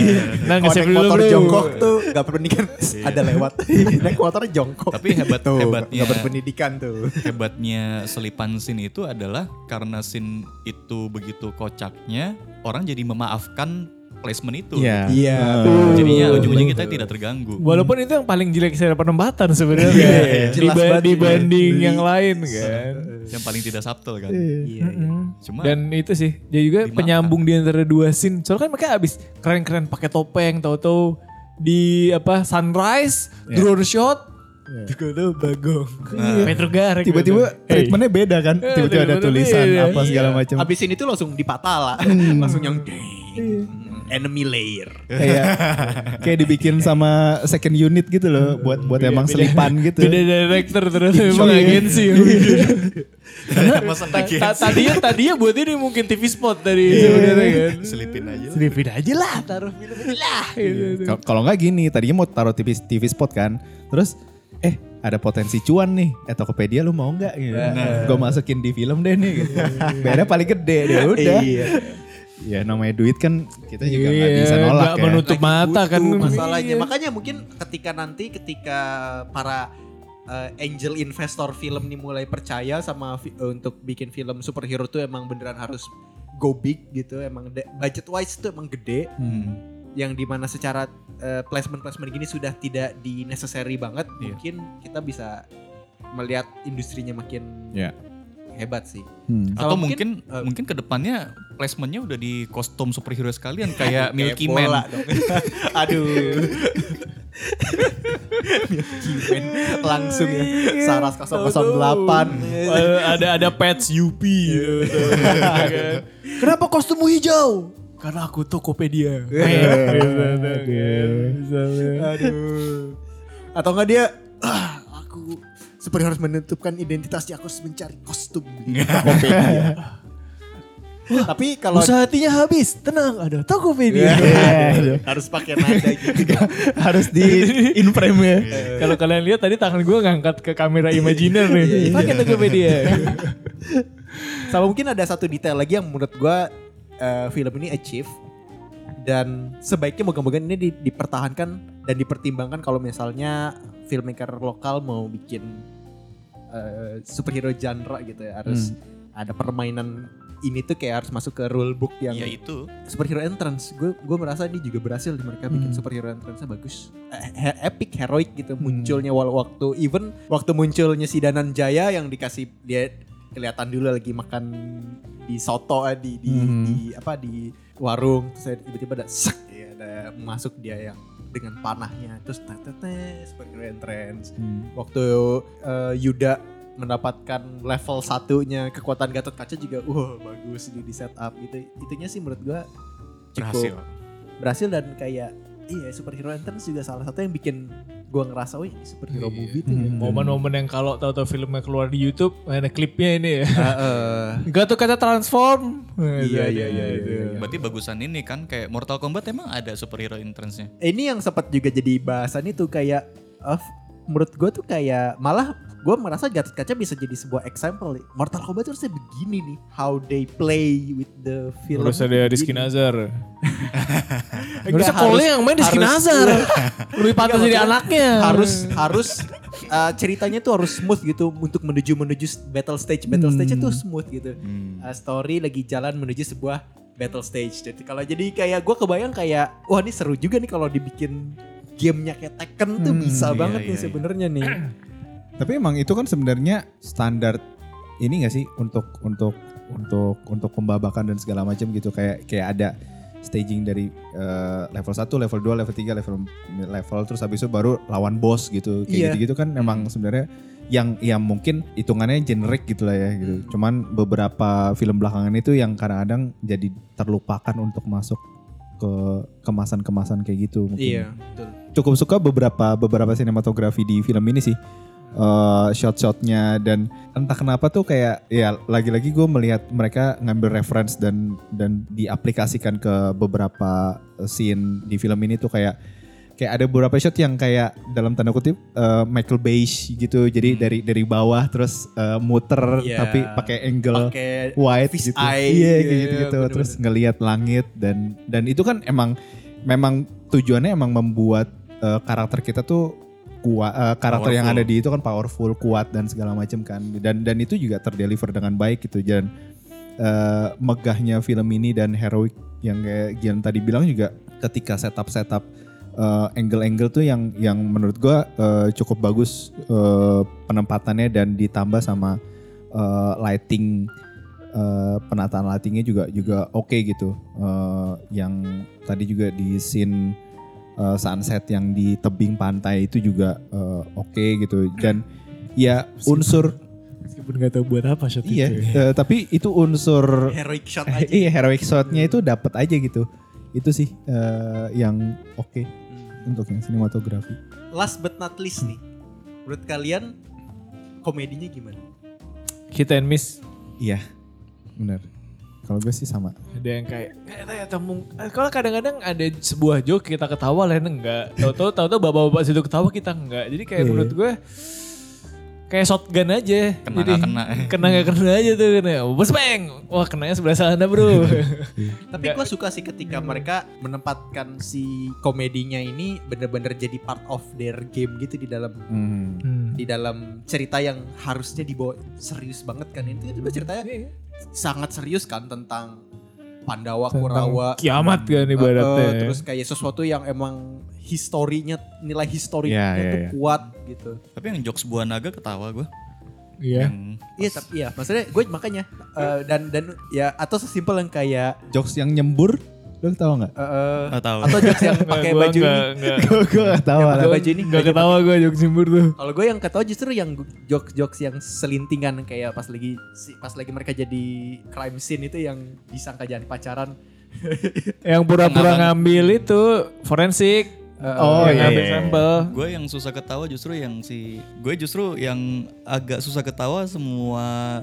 Speaker 5: Kalau
Speaker 1: nge-save
Speaker 5: naik
Speaker 1: dulu
Speaker 5: motor jongkok tuh gak berpendidikan ada lewat. naik motor jongkok.
Speaker 4: Tapi hebat
Speaker 5: tuh,
Speaker 4: hebatnya
Speaker 5: Gak berpendidikan tuh.
Speaker 4: hebatnya selipan scene itu adalah karena scene itu begitu kocaknya orang jadi memaafkan placement itu.
Speaker 3: Iya.
Speaker 5: Iya.
Speaker 3: Uh,
Speaker 4: Jadinya ujung-ujungnya kita tidak terganggu.
Speaker 1: Walaupun itu yang paling jelek secara penempatan sebenarnya
Speaker 5: Iya,
Speaker 1: Diba-
Speaker 5: jelas banget.
Speaker 1: dibanding
Speaker 5: Iya.
Speaker 1: yang lain kan.
Speaker 4: Yang paling tidak subtle kan.
Speaker 5: Iya.
Speaker 1: Mm-mm.
Speaker 4: Cuma
Speaker 1: Dan itu sih, dia juga
Speaker 4: Dimakan.
Speaker 1: penyambung di antara dua scene. Soalnya kan mereka abis keren-keren pakai topeng, tahu-tahu di apa sunrise, drone shot, Tiba-tiba bagong. Petro Garek.
Speaker 3: Tiba-tiba
Speaker 1: gitu. Hey.
Speaker 3: treatmentnya beda kan. Tiba-tiba ada
Speaker 1: treatmentnya
Speaker 3: tulisan
Speaker 1: beda.
Speaker 3: apa segala macam.
Speaker 5: Abis ini tuh langsung dipatala. langsung yang ding. Enemy layer.
Speaker 3: kayak kayak dibikin sama second unit gitu loh buat buat emang selipan gitu.
Speaker 1: Beda director memang
Speaker 3: Iya.
Speaker 1: agensi Ta-
Speaker 4: agensi.
Speaker 1: ta- Tadinya tadinya buat ini mungkin TV spot dari sebenarnya kan.
Speaker 4: selipin aja.
Speaker 1: Selipin aja lah, taruh film lah. gitu.
Speaker 3: Kal- Kalau nggak gini, tadinya mau taruh TV TV spot kan, terus eh ada potensi cuan nih, eh Tokopedia lu mau nggak? Gitu. Gue masukin di film deh nih. Gitu. Bayarnya paling gede deh udah.
Speaker 5: Iya.
Speaker 3: Ya namanya duit kan kita juga nggak
Speaker 1: Iya,
Speaker 3: bisa nolak
Speaker 1: nggak
Speaker 3: ya.
Speaker 1: menutup mata kan.
Speaker 5: Masalahnya.
Speaker 1: Iya.
Speaker 5: Makanya mungkin ketika nanti ketika para uh, angel investor film nih mulai percaya sama fi- untuk bikin film superhero tuh emang beneran harus go big gitu. Emang budget wise tuh emang gede.
Speaker 3: Hmm.
Speaker 5: Yang di mana secara uh, placement-placement gini sudah tidak di necessary banget.
Speaker 4: Iya.
Speaker 5: Mungkin kita bisa melihat industrinya makin
Speaker 3: Ya.
Speaker 5: Hebat sih.
Speaker 3: Hmm.
Speaker 4: Atau
Speaker 5: Sama
Speaker 4: mungkin
Speaker 5: mungkin, eh,
Speaker 4: mungkin ke depannya placementnya udah di kostum superhero sekalian kayak Milky Man.
Speaker 5: dong. Aduh. Milky Man langsung ya. Saras 008.
Speaker 1: Eh, ada ada pets Yupi gitu. kan. Kenapa kostummu hijau? Karena aku Tokopedia.
Speaker 5: Aduh. Atau enggak dia ah, aku seperti harus menentukan identitasnya aku harus mencari kostum di Tokopedia. Tapi kalau
Speaker 1: Usaha hatinya habis, tenang ada Tokopedia.
Speaker 5: harus pakai nada gitu.
Speaker 3: Harus di in frame ya.
Speaker 1: Kalau kalian lihat tadi tangan gue ngangkat ke kamera imajiner nih. Pakai Tokopedia.
Speaker 5: Sama mungkin ada satu detail lagi yang menurut gua eh, film ini achieve. Dan sebaiknya moga-moga ini di- dipertahankan dan dipertimbangkan kalau misalnya filmmaker lokal mau bikin eh, superhero genre gitu ya harus ada permainan ini tuh kayak harus masuk ke rule book yang
Speaker 4: Ya itu.
Speaker 5: superhero entrance. Gue gue merasa ini juga berhasil di mereka bikin superhero entrance bagus. Eh, he- epic heroic gitu munculnya walau waktu even waktu munculnya si Danan Jaya yang dikasih dia kelihatan dulu lagi makan di soto eh, di di, di apa di warung terus ada- tiba-tiba ada sak ya ada masuk dia yang dengan panahnya. Terus tete superhero entrance waktu eh, Yuda mendapatkan level satunya kekuatan Gatot Kaca juga wah bagus di, di setup gitu. Itunya sih menurut gua cukup
Speaker 4: Berhasil.
Speaker 5: berhasil dan kayak iya superhero entrance juga salah satu yang bikin gua ngerasa wih ini superhero
Speaker 1: Iya.
Speaker 5: movie tuh ya.
Speaker 1: Momen-momen yang kalau tahu-tahu filmnya keluar di YouTube, ada klipnya ini ya.
Speaker 5: Heeh.
Speaker 1: Gak tuh kata transform.
Speaker 5: Iya, iya, iya, iya,
Speaker 4: Berarti bagusan ini kan kayak Mortal Kombat emang ada superhero entrance-nya.
Speaker 5: ini yang sempat juga jadi bahasan itu kayak eh, menurut gue tuh kayak malah gue merasa Gatot Kaca bisa jadi sebuah example nih. Mortal Kombat tuh harusnya begini nih how they play with the film
Speaker 1: Terus ada Rizky. Nazar. Harusnya
Speaker 5: harus-
Speaker 1: Cole yang main Rizky
Speaker 5: harus-
Speaker 1: Nazar. Lebih pantas jadi anaknya.
Speaker 5: harus harus uh, ceritanya tuh harus smooth gitu untuk menuju menuju battle stage battle stage itu smooth gitu Uh, story lagi jalan menuju sebuah battle stage jadi kalau jadi kayak gue kebayang kayak wah ini seru juga nih kalau dibikin gamenya kayak Tekken tuh bisa
Speaker 4: iya,
Speaker 5: banget
Speaker 4: iya,
Speaker 5: nih
Speaker 4: iya.
Speaker 5: sebenarnya nih
Speaker 3: Tapi emang itu kan sebenarnya standar ini gak sih untuk untuk untuk untuk pembabakan dan segala macam gitu kayak kayak ada staging dari eh, level 1, level 2, level 3, level level terus habis itu baru lawan boss gitu. Kayak
Speaker 5: Iya.
Speaker 3: gitu-gitu kan emang sebenarnya yang yang mungkin hitungannya generik gitu lah ya gitu. Cuman beberapa film belakangan itu yang kadang-kadang jadi terlupakan untuk masuk ke kemasan-kemasan kayak gitu mungkin
Speaker 5: iya betul
Speaker 3: cukup suka beberapa beberapa sinematografi di film ini sih Eh, shot-shotnya dan entah kenapa tuh kayak ya lagi-lagi gue melihat mereka ngambil reference dan dan diaplikasikan ke beberapa scene di film ini tuh kayak kayak ada beberapa shot yang kayak dalam tanda kutip eh, Michael Bay gitu jadi dari dari bawah terus eh, muter
Speaker 5: Iya.
Speaker 3: tapi pakai angle
Speaker 5: pakai
Speaker 3: wide gitu.
Speaker 5: eye,
Speaker 3: Iya kayak gitu gitu.
Speaker 5: bener-bener.
Speaker 3: Terus ngelihat langit dan dan itu kan emang memang tujuannya emang membuat eh, karakter kita tuh kuat eh, karakter yang
Speaker 4: Powerful.
Speaker 3: ada di itu kan powerful, kuat dan segala macam kan. Dan dan itu juga terdeliver dengan baik gitu dan eh, megahnya film ini dan heroik yang kayak Gian tadi bilang juga ketika setup-setup eh, angle-angle tuh yang yang menurut gua eh, cukup bagus eh, penempatannya dan ditambah sama eh, lighting eh, penataan lightingnya juga juga oke gitu Eh, yang tadi juga di scene eh, sunset yang di tebing pantai itu juga eh, oke gitu. Dan ya unsur
Speaker 1: Meskipun gak tahu buat apa shot
Speaker 3: iya
Speaker 1: itu.
Speaker 3: eh, tapi itu unsur
Speaker 5: heroic shot aja.
Speaker 3: Iya heroic shotnya itu dapat aja gitu. Itu sih eh, yang oke untuk yang sinematografi.
Speaker 5: Last but not least nih menurut kalian komedinya gimana?
Speaker 1: Hit and miss.
Speaker 3: iya benar kalau gue sih sama
Speaker 1: Ada yang kayak tahu ya temung. Kalau kadang-kadang ada sebuah joke kita ketawa lain enggak. Tahu-tahu tahu-tahu bapak-bapak situ ketawa kita enggak. Jadi kayak
Speaker 3: Iya.
Speaker 1: menurut gue kayak shotgun aja.
Speaker 4: Kena
Speaker 1: Jadi,
Speaker 4: kena.
Speaker 1: Kena nggak kena aja tuh kena. Bos bang. Wah kenanya sebelah sana bro.
Speaker 5: Tapi gue suka sih ketika mereka menempatkan si komedinya ini bener-bener jadi part of their game gitu di dalam
Speaker 1: Hmm.
Speaker 5: di dalam cerita yang harusnya dibawa serius banget kan itu itu ceritanya sangat serius kan tentang Pandawa
Speaker 1: Tentang
Speaker 5: Kurawa
Speaker 1: kiamat kan ibaratnya.
Speaker 5: eh, terus kayak sesuatu yang emang historinya nilai historinya
Speaker 3: iya,
Speaker 5: tuh
Speaker 3: iya.
Speaker 5: kuat gitu
Speaker 4: Tapi yang jokes buah naga ketawa gue.
Speaker 1: Iya.
Speaker 5: Iya tapi iya maksudnya gue makanya eh, dan dan ya atau sesimpel yang kayak
Speaker 3: jokes yang nyembur lo tau nggak
Speaker 5: eh, eh,
Speaker 4: Nggak tahu.
Speaker 5: atau jokes yang pakai
Speaker 1: Gua
Speaker 5: baju ini
Speaker 1: nggak- nggak-
Speaker 3: gue gak tahu
Speaker 5: Yang
Speaker 3: lah.
Speaker 5: baju ini baju
Speaker 1: ketawa gue joke simbur tuh.
Speaker 5: Kalau gue yang ketawa justru yang jokes-jokes yang selintingan kayak pas lagi si- pas lagi mereka jadi crime scene itu yang disangka jadi pacaran.
Speaker 1: Yang pura-pura ngambil itu forensik.
Speaker 3: Oh,
Speaker 1: yang
Speaker 3: iya,
Speaker 1: ngambil
Speaker 3: iya, iya.
Speaker 1: sampel.
Speaker 4: gue yang susah ketawa justru yang si gue justru yang agak susah ketawa semua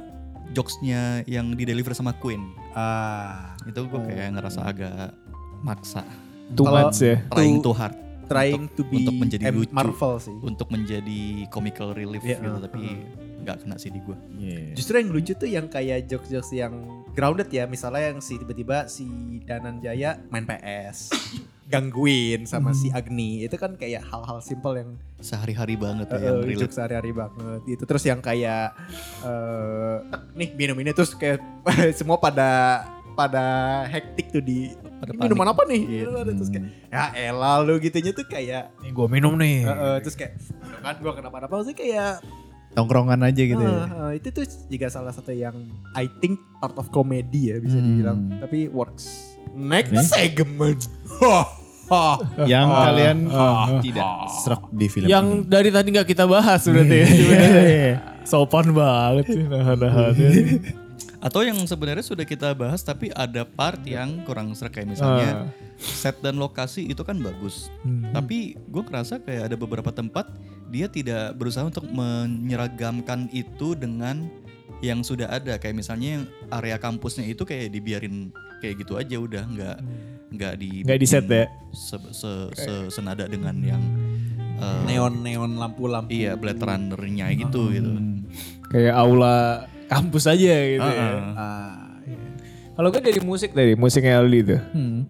Speaker 4: jokesnya yang di deliver sama Queen
Speaker 5: Ah,
Speaker 4: itu gue kayak ngerasa agak maksa
Speaker 1: Too
Speaker 5: Kalau-
Speaker 1: much ya.
Speaker 4: trying too hard
Speaker 5: trying
Speaker 4: Untuk-
Speaker 5: to be
Speaker 4: untuk menjadi
Speaker 5: M-
Speaker 4: lucu.
Speaker 5: Marvel sih.
Speaker 4: untuk menjadi comical relief
Speaker 5: Iya,
Speaker 4: gitu
Speaker 5: uh,
Speaker 4: tapi nggak kena sih di gue
Speaker 5: Justru yang lucu tuh yang kayak jokes-jokes yang grounded ya. Misalnya yang si tiba-tiba si Danan Jaya main PS, gangguin sama si Agni. Itu kan kayak hal-hal simple yang
Speaker 4: Sehari-hari banget ya
Speaker 5: uh,
Speaker 4: yang
Speaker 5: uh,
Speaker 4: relate.
Speaker 5: sehari-hari banget. Itu terus yang kayak eh nih minum ini terus kayak semua pada pada hektik tuh di
Speaker 4: Pada
Speaker 5: "Ini minuman apa nih? Terus kayak ya elah lu gitunya tuh kayak
Speaker 1: Nih gue minum nih.
Speaker 5: eh, eh, terus kayak "Aduh kan gua kenapa-napa sih kayak
Speaker 3: Tongkrongan aja gitu ya.
Speaker 5: Ah, ah, itu tuh juga salah satu yang I think part of comedy ya bisa
Speaker 3: Hmm.
Speaker 5: dibilang tapi works next segment.
Speaker 3: Yang
Speaker 1: Ah,
Speaker 3: kalian
Speaker 1: ah,
Speaker 3: tidak serak di film
Speaker 1: Yang
Speaker 3: ini.
Speaker 1: dari tadi nggak kita bahas berarti ya. Sopan banget sih nahan-nahannya.
Speaker 4: Atau yang sebenarnya sudah kita bahas tapi ada part yang kurang serak kayak misalnya set dan lokasi itu kan bagus. Tapi gue ngerasa kayak ada beberapa tempat dia tidak berusaha untuk menyeragamkan itu dengan yang sudah ada kayak misalnya yang area kampusnya itu kayak dibiarin kayak gitu aja udah nggak nggak di
Speaker 1: Nggak di set ya?
Speaker 4: se- se- se- senada dengan yang eh,
Speaker 5: neon neon lampu-lampu
Speaker 4: iya Blade Runner-nya gitu gitu.
Speaker 1: Kayak aula kampus aja gitu ya.
Speaker 4: Ah,
Speaker 5: Ah, iya.
Speaker 1: Kalau gue dari musik tadi, musiknya Aldi tuh.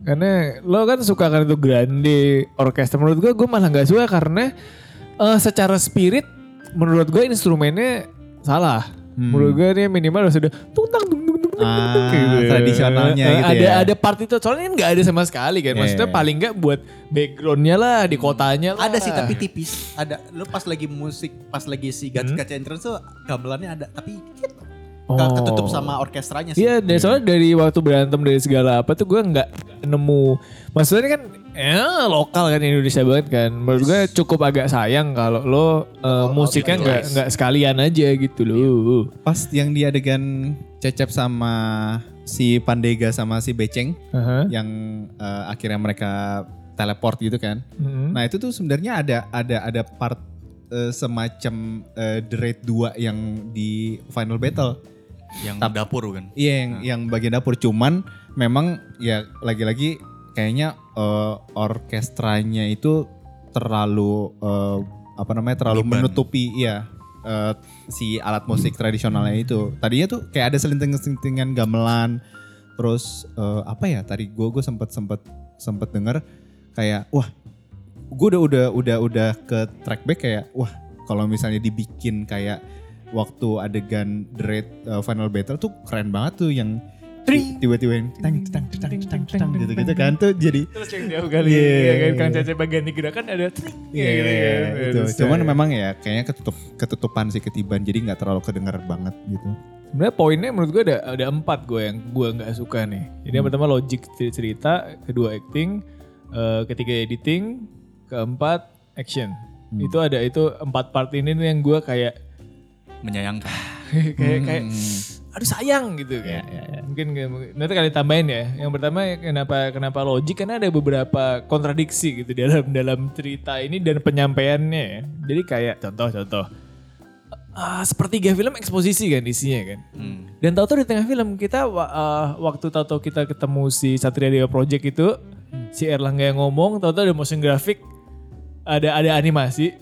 Speaker 1: Karena lo kan suka kan itu grande orkestra. Menurut gue, gue malah nggak suka karena eh, secara spirit, menurut gue instrumennya salah. Menurut gue dia minimal harus udah tung tung tung tung tung tung, gitu.
Speaker 3: tradisionalnya
Speaker 1: Eh,
Speaker 3: gitu
Speaker 1: ada,
Speaker 3: ya.
Speaker 1: Ada part itu, soalnya kan nggak ada sama sekali kan.
Speaker 3: Iya,
Speaker 1: Maksudnya
Speaker 3: iya.
Speaker 1: paling nggak buat backgroundnya lah di kotanya lah.
Speaker 5: ada sih tapi tipis ada lu pas lagi musik pas lagi si Gacha Gacha Entrance tuh gamelannya ada tapi dikit
Speaker 1: Oh.
Speaker 5: Ke- ketutup sama orkestranya sih
Speaker 1: Iya, dan soalnya dari waktu berantem dari segala apa tuh gue nggak nemu. Maksudnya kan, ya lokal kan Indonesia banget kan. Menurut gue cukup agak sayang kalau lo uh, musiknya nggak nggak sekalian aja gitu loh.
Speaker 3: Pas yang di adegan Cecep sama si Pandega sama si Beceng
Speaker 1: Aha.
Speaker 3: yang eh, akhirnya mereka teleport gitu kan.
Speaker 1: Mhm.
Speaker 3: Nah, itu tuh sebenarnya ada ada ada part eh, semacam eh, The Raid 2 yang di Final Battle.
Speaker 4: yang dapur kan.
Speaker 3: Iya yang yang bagian dapur cuman memang ya lagi-lagi kayaknya eh, orkestranya itu terlalu eh, apa namanya terlalu
Speaker 4: Beban.
Speaker 3: menutupi iya eh, si alat musik tradisionalnya itu. Tadinya tuh kayak ada selinting-selintingan gamelan terus eh, apa ya tadi gue gue sempat sempat sempat denger kayak wah gue udah udah udah udah ke track back kayak wah kalau misalnya dibikin kayak waktu adegan The Raid uh, Final Battle tuh keren banget tuh yang tiba-tiba yang tang tang tang tang tang gitu gitu kan tuh jadi
Speaker 1: Terus yang jauh kali ya kan. Kang Cece bagian di gerakan ada tring, gitu kan.
Speaker 3: Cuman memang ya kayaknya ketutup ketutupan sih ketiban jadi nggak terlalu kedenger banget gitu.
Speaker 1: Sebenarnya poinnya menurut gue ada ada empat gue yang gue nggak suka nih. Jadi yang pertama logik cerita, kedua acting, eh, ketiga editing, keempat action. Itu ada itu empat part ini nih yang gue kayak
Speaker 4: Menyayangkan.
Speaker 1: kayak kayak aduh sayang gitu kan. Mungkin kayak- nanti kali tambahin ya. Yang pertama kenapa kenapa logik karena ada beberapa kontradiksi gitu dalam dalam cerita ini dan penyampaiannya. ya. Jadi kayak contoh-contoh ah, sepertiga film eksposisi kan isinya kan.
Speaker 4: Hmm.
Speaker 1: Dan tahu-tahu di tengah film kita uh, waktu tahu-tahu kita ketemu si Satria Dewa Project itu si Erlangga yang ngomong, tahu-tahu ada motion graphic, ada ada animasi.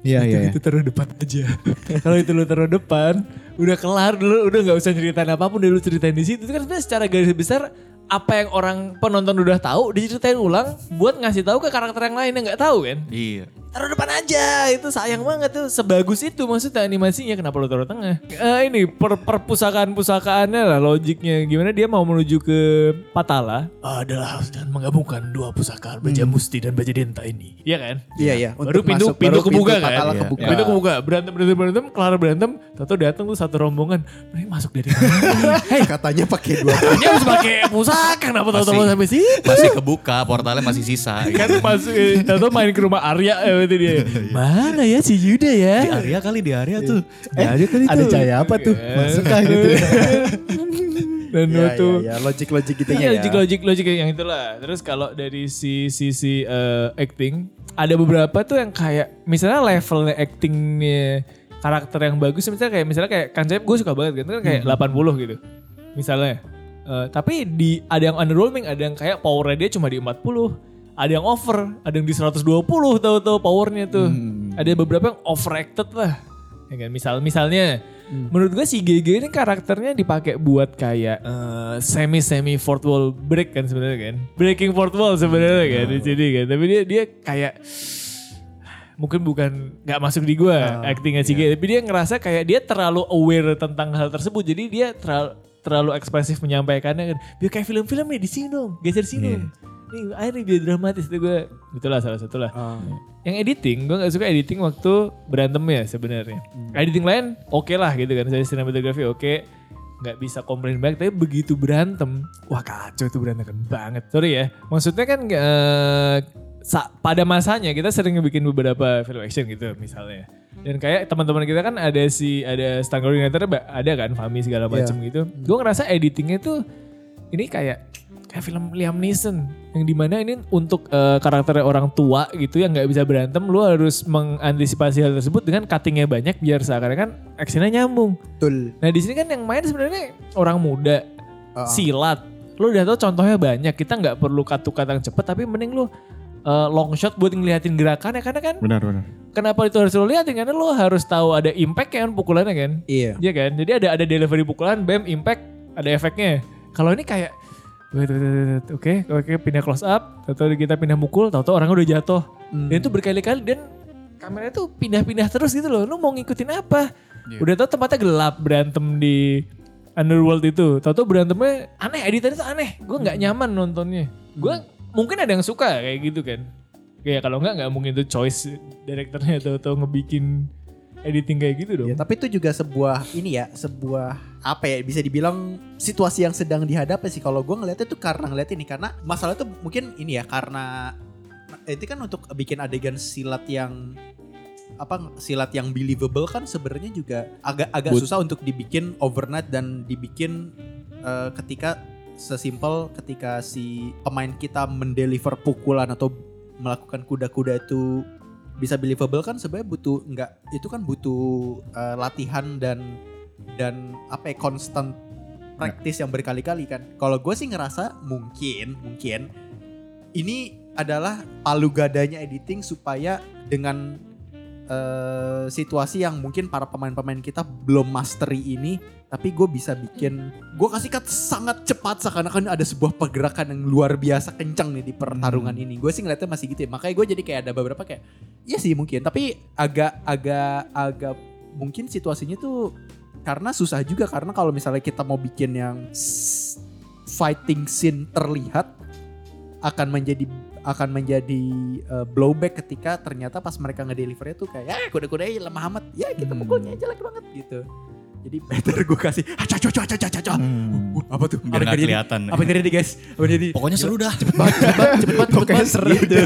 Speaker 3: Iya iya.
Speaker 1: Itu taruh depan aja. Kalau itu lu taruh depan, udah kelar dulu, udah nggak usah ceritain apa pun, udah lu ceritain di situ. Itu kan sebenarnya secara garis besar apa yang orang penonton udah tahu diceritain ulang buat ngasih tahu ke karakter yang lain yang nggak tahu kan?
Speaker 4: Iya.
Speaker 1: taruh depan aja itu sayang banget tuh sebagus itu maksudnya animasinya kenapa lo taruh tengah? Eh, ini per perpustakaan pusakaannya lah logiknya. Gimana dia mau menuju ke Patala? Adalah dan menggabungkan dua pusaka baja musti dan baja denta ini. Iya kan?
Speaker 5: Iya iya.
Speaker 1: baru pintu
Speaker 5: masuk,
Speaker 1: pintu
Speaker 5: baru
Speaker 1: kebuka
Speaker 5: pintu
Speaker 1: kan?
Speaker 5: Patala
Speaker 1: Iya.
Speaker 5: kebuka.
Speaker 1: pintu kebuka. Berantem berantem berantem kelar berantem tahu datang tuh satu rombongan. Ini masuk dari mana?
Speaker 5: Hei katanya pakai dua.
Speaker 1: dia harus pakai pusaka kenapa tahu-tahu
Speaker 4: Masih-
Speaker 1: sampai situ
Speaker 4: Masih kebuka, portalnya masih sisa.
Speaker 1: kan masuk eh, tahu main ke rumah Arya eh, itu dia mana ya si Yuda ya
Speaker 4: Di area kali di area tuh.
Speaker 3: Eh, ada cahaya apa tuh? Masukkah gitu.
Speaker 1: dan
Speaker 5: Iya
Speaker 1: waktu
Speaker 5: iya iya. Logik-logik gitu
Speaker 1: Iya
Speaker 5: ya.
Speaker 1: logik logik yang itulah. Terus kalau dari si sisi eh, acting ada beberapa tuh yang kayak misalnya levelnya actingnya karakter yang bagus misalnya kayak misalnya kayak kan gue suka banget kan kan kayak 80 gitu misalnya Eh, tapi di ada yang underwhelming ada yang kayak powernya dia cuma di 40 ada yang over ada yang di 120 tahu-tahu powernya tuh. Ada beberapa yang overacted lah. Ya kan? Misal misalnya menurut gue si GG ini karakternya dipakai buat kayak semi semi fourth wall break kan sebenarnya kan? Breaking fourth wall sebenarnya kan di sini kan? Tapi dia dia kayak mungkin bukan nggak masuk di gue actingnya si GG tapi dia ngerasa kayak dia terlalu aware tentang hal tersebut. Jadi dia terlalu terlalu ekspresif menyampaikannya kan. Biar kayak film-film nih di sini dong geser sini dong. Nih akhirnya biar dramatis itu gue itulah salah satu lah yang editing gue nggak suka editing waktu berantem ya sebenarnya editing lain oke lah gitu kan saya sinematografi oke. Nggak bisa komplain banget tapi begitu berantem wah kacau itu berantakan banget. Sorry ya maksudnya kan sa- pada masanya kita sering bikin beberapa film action gitu misalnya dan kayak teman-teman kita kan ada si ada stunt coordinator ada kan Fami segala macam gitu. Gue ngerasa editingnya tuh ini kayak kayak film Liam Neeson. Yang di mana ini untuk eh, karakter orang tua gitu yang nggak bisa berantem lu harus mengantisipasi hal tersebut dengan cuttingnya banyak biar seakan-akan actionnya nyambung.
Speaker 5: Betul.
Speaker 1: nah di sini kan yang main sebenarnya orang muda silat. Lu udah tau contohnya banyak kita nggak perlu katu-kata yang cepet tapi mending lu eh, long shot buat ngeliatin gerakannya karena kan
Speaker 3: Benar benar.
Speaker 1: kenapa itu harus lu liatin karena lu harus tahu ada impact kan pukulannya kan
Speaker 5: Iya.
Speaker 1: Iya kan? Jadi ada ada delivery pukulan, bam, impact, ada efeknya. Kalau ini kayak wait, wait, wait, wait, oke, oke pindah close up, tahu kita pindah mukul, tahu-tahu orangnya udah jatuh. Dan itu berkali-kali dan kameranya tuh pindah-pindah terus gitu loh. Lu mau ngikutin apa? Udah tahu tempatnya gelap berantem di Underworld itu. Tahu-tahu berantemnya aneh, editannya tuh aneh. Gue nggak nyaman nontonnya. Gue mungkin ada yang suka kayak gitu kan. Kayak kalau nggak nggak mungkin itu choice direkturnya tahu-tahu ngebikin editing kayak gitu dong.
Speaker 5: Ya, tapi itu juga sebuah ini ya, sebuah apa ya bisa dibilang situasi yang sedang dihadapi sih. Kalau gue ngeliatnya tuh karena ngeliat ini karena masalah itu mungkin ini ya karena itu kan untuk bikin adegan silat yang apa silat yang believable kan sebenarnya juga agak agak
Speaker 3: But-
Speaker 5: susah untuk dibikin overnight dan dibikin eh, ketika sesimpel ketika si pemain kita mendeliver pukulan atau melakukan kuda-kuda itu bisa believable kan sebenarnya butuh enggak itu kan butuh eh, latihan dan dan apa ya constant practice yang berkali-kali kan. Kalau gue sih ngerasa mungkin mungkin ini adalah palu gadanya editing supaya dengan eh, situasi yang mungkin para pemain-pemain kita belum mastery ini tapi gue bisa bikin gue kasih cut sangat cepat seakan-akan ada sebuah pergerakan yang luar biasa kencang nih di pertarungan ini. Gue sih ngeliatnya masih gitu ya. Makanya gue jadi kayak ada beberapa kayak iya sih mungkin. Tapi agak agak agak mungkin situasinya tuh karena susah juga. Karena kalau misalnya kita mau bikin yang fighting scene terlihat akan menjadi akan menjadi uh, blowback ketika ternyata pas mereka ngedelivernya tuh kayak ya kuda-kuda lemah amat. Ya kita pukulnya jelek banget gitu jadi better gue kasih aca aca aca aca aca Uh, apa tuh
Speaker 4: Biar nggak
Speaker 5: terjadi?
Speaker 4: kelihatan.
Speaker 5: apa yang terjadi guys apa yang terjadi
Speaker 4: Pokoknya seru dah.
Speaker 5: cepet banget cepet banget cepet banget cepet banget gitu.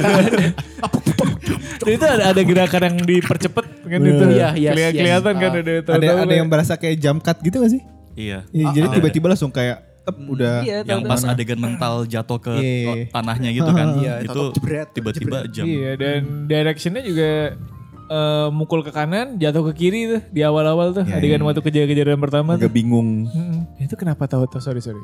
Speaker 1: Dan itu ada, ada gerakan yang dipercepet kan
Speaker 3: Bener.
Speaker 1: itu.
Speaker 5: Iya, iya,
Speaker 1: Kelihatan
Speaker 5: iya.
Speaker 1: kelihatan kan
Speaker 5: Ah.
Speaker 1: ada
Speaker 3: Ada ada
Speaker 1: kan.
Speaker 3: yang berasa kayak jump cut gitu gak sih?
Speaker 4: Iya.
Speaker 3: Iya,
Speaker 5: Ah,
Speaker 3: jadi
Speaker 5: ah.
Speaker 3: tiba-tiba langsung kayak tep udah
Speaker 1: Iya,
Speaker 4: Yang pas adegan mental jatuh ke
Speaker 3: Iya.
Speaker 4: tanahnya gitu kan.
Speaker 5: Iya,
Speaker 4: itu tiba-tiba jam.
Speaker 1: Iya dan directionnya juga eh, mukul ke kanan, jatuh ke kiri tuh di awal-awal tuh.
Speaker 3: Iya,
Speaker 1: adegan
Speaker 3: iya.
Speaker 1: waktu kejar-kejaran pertama
Speaker 3: agak
Speaker 1: tuh.
Speaker 3: bingung.
Speaker 1: Mm-mm. Itu kenapa tahu tuh sorry sorry.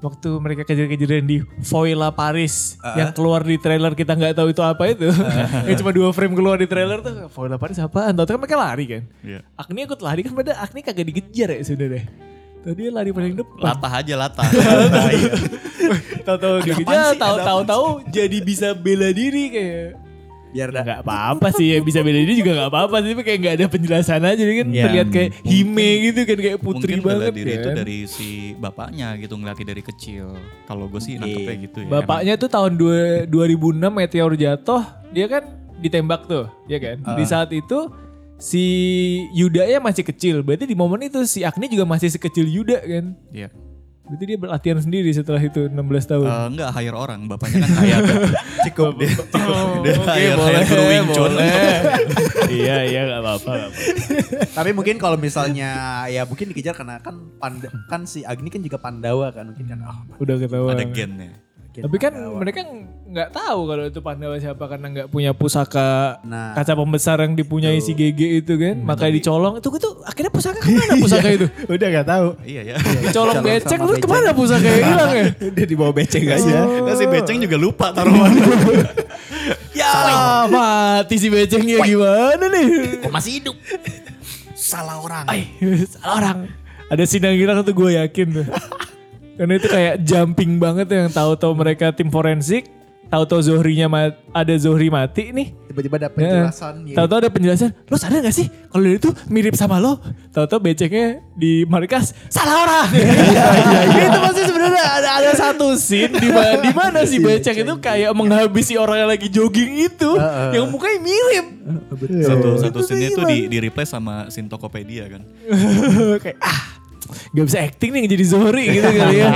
Speaker 1: Waktu mereka kejar-kejaran di Voila Paris yang keluar di trailer kita nggak tahu itu apa itu. yang cuma dua frame keluar di trailer tuh Voila Paris apaan? Tahu kan mereka lari kan.
Speaker 4: Iya.
Speaker 1: Agni ikut lari kan pada Agni kagak dikejar ya sebenarnya. Tadi dia lari paling depan.
Speaker 4: Latah aja latah.
Speaker 1: Tahu-tahu dikejar, tahu-tahu jadi bisa bela diri kayak
Speaker 5: biar dah
Speaker 1: Gak apa-apa sih ya bisa beda diri juga gak apa-apa sih tapi kayak gak ada penjelasan aja jadi kan
Speaker 3: Ya,
Speaker 1: terlihat kayak hime gitu kan kayak putri
Speaker 4: Mungkin bela
Speaker 1: banget
Speaker 4: diri itu
Speaker 1: kan.
Speaker 4: dari si bapaknya gitu ngelatih dari kecil. Kalau gue sih nangkepnya gitu ya.
Speaker 1: Bapaknya tuh tahun dua- 2006 meteor jatuh dia kan ditembak tuh ya kan. Di saat itu si Yuda ya masih kecil berarti di momen itu si Agni juga masih sekecil Yuda kan.
Speaker 4: Emang. Iya.
Speaker 1: Berarti dia berlatihan sendiri setelah itu 16 tahun.
Speaker 4: Eh, enggak hire orang, bapaknya kan hire.
Speaker 1: Cukup deh.
Speaker 4: Dia hire, hire guru Wing Chun.
Speaker 1: iya iya gak apa-apa.
Speaker 5: Tapi mungkin kalau misalnya ya mungkin dikejar karena kan panda, kan si Agni kan juga Pandawa kan mungkin kan oh,
Speaker 1: Udah ketahuan.
Speaker 4: Ada gennya.
Speaker 5: Mungkin
Speaker 1: Tapi kan
Speaker 5: Pandawa.
Speaker 1: mereka nggak tahu kalau itu Pandawa siapa karena nggak punya pusaka
Speaker 5: Nah.
Speaker 1: kaca pembesar yang dipunyai si GG itu kan, makanya dicolong. Itu itu akhirnya pusaka ke mana pusaka itu?
Speaker 3: Udah gak tahu.
Speaker 4: Iya ya.
Speaker 1: Dicolong beceng lu
Speaker 5: ke
Speaker 1: mana pusaka yang hilang ya?
Speaker 3: Udah dibawa beceng aja.
Speaker 4: Nah, si Beceng juga lupa taruh mana.
Speaker 1: Ya mati si becengnya gimana nih?
Speaker 5: Kok masih hidup? salah orang.
Speaker 1: Ay, salah orang. Ada sinang hilang tuh gue yakin tuh. Karena itu kayak jumping banget yang tahu-tahu mereka tim forensik, tahu-tahu Zohrinya ada Zohri mati nih.
Speaker 5: Tiba-tiba ada penjelasan. ya.
Speaker 1: Tahu-tahu ada penjelasan, lo sadar gak sih kalau dia itu mirip sama lo? Tahu-tahu beceknya di markas salah orang. itu pasti sebenarnya ada ada satu scene di mana di mana si becek itu kayak menghabisi orang yang lagi jogging itu, yang mukanya mirip.
Speaker 4: Satu satu
Speaker 1: Itu
Speaker 4: scene itu di di replace sama scene Tokopedia kan.
Speaker 1: kayak ah gak bisa acting nih jadi Zohri gitu kali ya.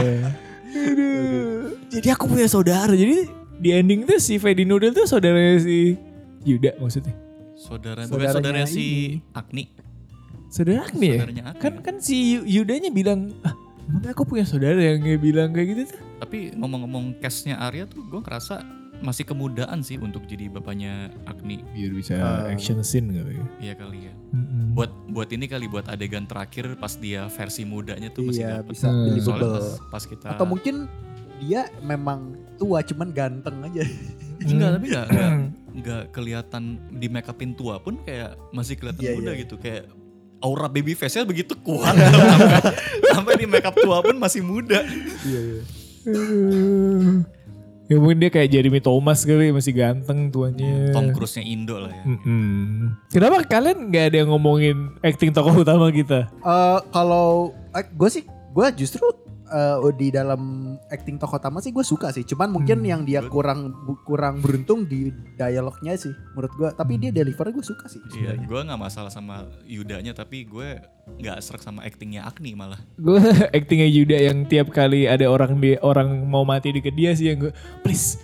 Speaker 1: Aduh. Jadi aku punya saudara. Jadi di ending tuh si Fedi Noodle tuh saudaranya si Yuda maksudnya.
Speaker 4: Saudara
Speaker 5: Saudaranya
Speaker 4: saudara si. Agni.
Speaker 1: Saudara Agni ya?
Speaker 4: Agni.
Speaker 1: Kan kan si Yu- Yudanya bilang, ah emang aku punya saudara yang kayak bilang kayak gitu tuh.
Speaker 4: Tapi ngomong-ngomong cast-nya Arya tuh gue ngerasa masih kemudaan sih untuk jadi bapaknya Agni.
Speaker 1: Biar bisa action scene kali ya.
Speaker 4: Iya kali ya. Buat buat ini kali buat adegan terakhir pas dia versi mudanya tuh masih
Speaker 5: Iya,
Speaker 4: dapet.
Speaker 5: bisa
Speaker 1: Hmm.
Speaker 4: Soalnya
Speaker 5: believable.
Speaker 4: pas, pas kita
Speaker 5: Atau mungkin dia memang tua cuman ganteng aja.
Speaker 4: enggak tapi enggak enggak, enggak kelihatan di make upin tua pun kayak masih kelihatan
Speaker 5: Iya,
Speaker 4: muda
Speaker 5: iya.
Speaker 4: gitu kayak aura baby face-nya begitu kuat sampai, sampai di make up tua pun masih muda.
Speaker 1: Ya mungkin dia kayak Jeremy Thomas kali masih ganteng tuanya.
Speaker 4: Tom Cruise-nya Indo lah ya.
Speaker 1: Mm-mm. Kenapa kalian gak ada yang ngomongin acting tokoh utama kita?
Speaker 5: Eh kalau gue sih gue justru eh, di dalam acting tokoh utama sih gue suka sih. Cuman mungkin
Speaker 1: Hmm,
Speaker 5: yang dia kurang kurang beruntung di dialognya sih menurut gue. Tapi dia deliver gue suka sih.
Speaker 4: Iya, gue nggak masalah sama Yudanya tapi gue nggak serak sama actingnya Agni malah.
Speaker 1: Gue actingnya Yuda yang tiap kali ada orang di orang mau mati deket dia sih yang gue please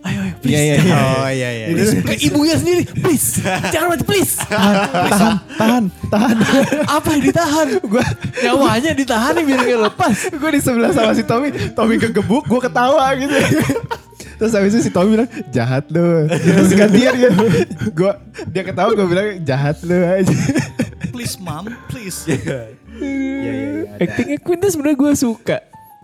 Speaker 1: ayo ayo please
Speaker 3: Iya, iya, iya.
Speaker 5: Oh iya iya.
Speaker 1: Ke ibunya sendiri please jangan mati please
Speaker 3: tahan, tahan, tahan.
Speaker 1: apa yang ditahan gue nyawanya ditahan nih biar gak lepas
Speaker 3: gue di sebelah sama si Tommy, Tommy kegebuk, gue ketawa gitu. Terus habis itu si Tommy bilang jahat lu. Terus gantian dia, gue dia ketawa gue bilang jahat lu aja.
Speaker 4: Please mom, please.
Speaker 5: Iya iya iya. ada.
Speaker 1: actingnya Queen tuh sebenarnya gue suka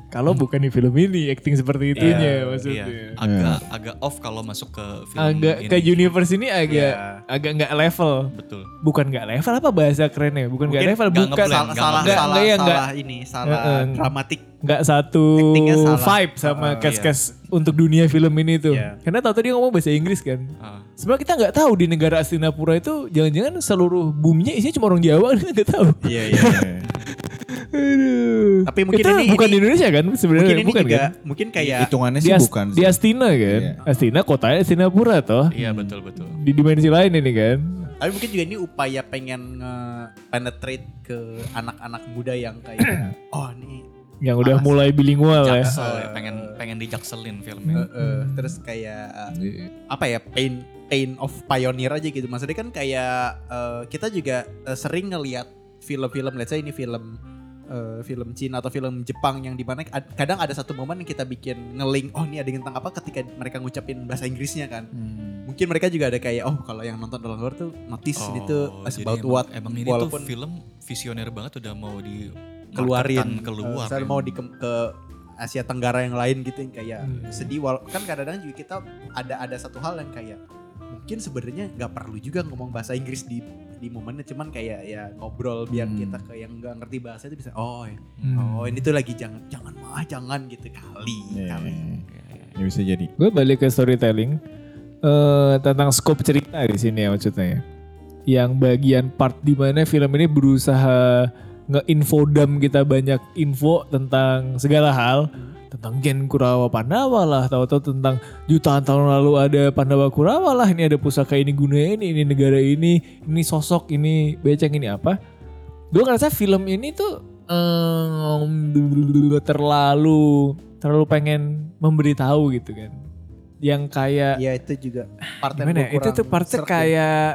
Speaker 1: kalau bukan di film ini acting seperti itunya
Speaker 4: Iya,
Speaker 1: maksudnya
Speaker 4: agak agak off kalau masuk ke film
Speaker 1: agak
Speaker 4: ini.
Speaker 1: ke universe ini agak
Speaker 5: Iya.
Speaker 1: agak nggak level
Speaker 4: Betul.
Speaker 1: bukan nggak level apa bahasa kerennya bukan nggak level
Speaker 4: nggak
Speaker 1: bukan
Speaker 5: salah salah
Speaker 1: nggak-
Speaker 5: salah,
Speaker 1: nggak yang
Speaker 5: salah ini salah
Speaker 1: Heeh.
Speaker 5: dramatik.
Speaker 1: nggak satu
Speaker 5: salah.
Speaker 1: vibe sama
Speaker 5: Uh,
Speaker 1: cast-cast untuk dunia film ini tuh.
Speaker 5: Iya.
Speaker 1: Karena tau tadi ngomong bahasa Inggris kan.
Speaker 4: Ah.
Speaker 1: Sebenarnya kita nggak tahu di negara Astinapura itu jangan-jangan seluruh buminya isinya cuma orang Jawa kita nggak tahu.
Speaker 5: Iya iya.
Speaker 1: Aduh.
Speaker 5: Tapi mungkin
Speaker 1: itu
Speaker 5: ini-
Speaker 1: bukan
Speaker 5: ini-
Speaker 1: di Indonesia kan sebenarnya
Speaker 5: Mungkin ini
Speaker 1: bukan
Speaker 5: juga
Speaker 1: kan?
Speaker 5: mungkin kayak
Speaker 3: Hitungannya
Speaker 1: Di,
Speaker 3: sih
Speaker 1: As-
Speaker 3: bukan.
Speaker 1: di Astina kan.
Speaker 3: Iya.
Speaker 1: Astina kotanya Astinapura toh.
Speaker 4: Iya betul betul.
Speaker 1: Di dimensi lain ini kan.
Speaker 5: Tapi mungkin juga ini upaya pengen nge-penetrate ke anak-anak muda yang kayak oh ini
Speaker 1: Yang udah mulai bilingual ya.
Speaker 4: Jaksel ya, pengen pengen dijakselin filmnya.
Speaker 5: eh, eh, terus kayak eh, apa ya pain pain of pioneer aja gitu. Maksudnya kan kayak eh, kita juga eh, sering ngelihat film-film let's say ini film eh, film Cina atau film Jepang yang di mana ad- kadang ada satu momen yang kita bikin ngeling oh ini ada tentang apa ketika mereka ngucapin bahasa Inggrisnya kan mungkin mereka juga ada kayak oh kalau yang nonton dalam luar tuh notice
Speaker 4: Oh, jadi
Speaker 5: about
Speaker 4: emang,
Speaker 5: what
Speaker 4: emang ini
Speaker 5: walaupun
Speaker 4: tuh film visioner banget udah mau di
Speaker 5: keluarin
Speaker 4: keluar. Ya.
Speaker 5: mau di ke, ke Asia Tenggara yang lain gitu yang kayak
Speaker 1: Hmm.
Speaker 5: sedih wal kan kadang-kadang juga kita ada ada satu hal yang kayak mungkin sebenarnya nggak perlu juga ngomong bahasa Inggris di di momennya cuman kayak ya ngobrol biar
Speaker 3: Hmm.
Speaker 5: kita ke yang nggak ngerti bahasa itu bisa oh ya,
Speaker 1: Hmm.
Speaker 5: oh ini tuh lagi jangan jangan mah jangan gitu kali
Speaker 3: Iya,
Speaker 5: kali
Speaker 3: Ya bisa jadi.
Speaker 1: Gue balik ke storytelling eh tentang scope cerita di sini ya maksudnya ya. Yang bagian part di mana film ini berusaha nge-infodam kita banyak info tentang segala hal tentang Gen Kurawa Pandawa lah, tahu-tahu tentang jutaan tahun lalu ada Pandawa Kurawa lah, ini ada pusaka ini gunanya ini, ini negara ini, ini sosok, ini beceng, ini apa. Gue ngerasa film ini tuh em, terlalu terlalu pengen memberitahu gitu kan. Yang kayak
Speaker 5: ya itu juga part yang
Speaker 1: gimana Itu tuh partnya
Speaker 5: ya.
Speaker 1: kayak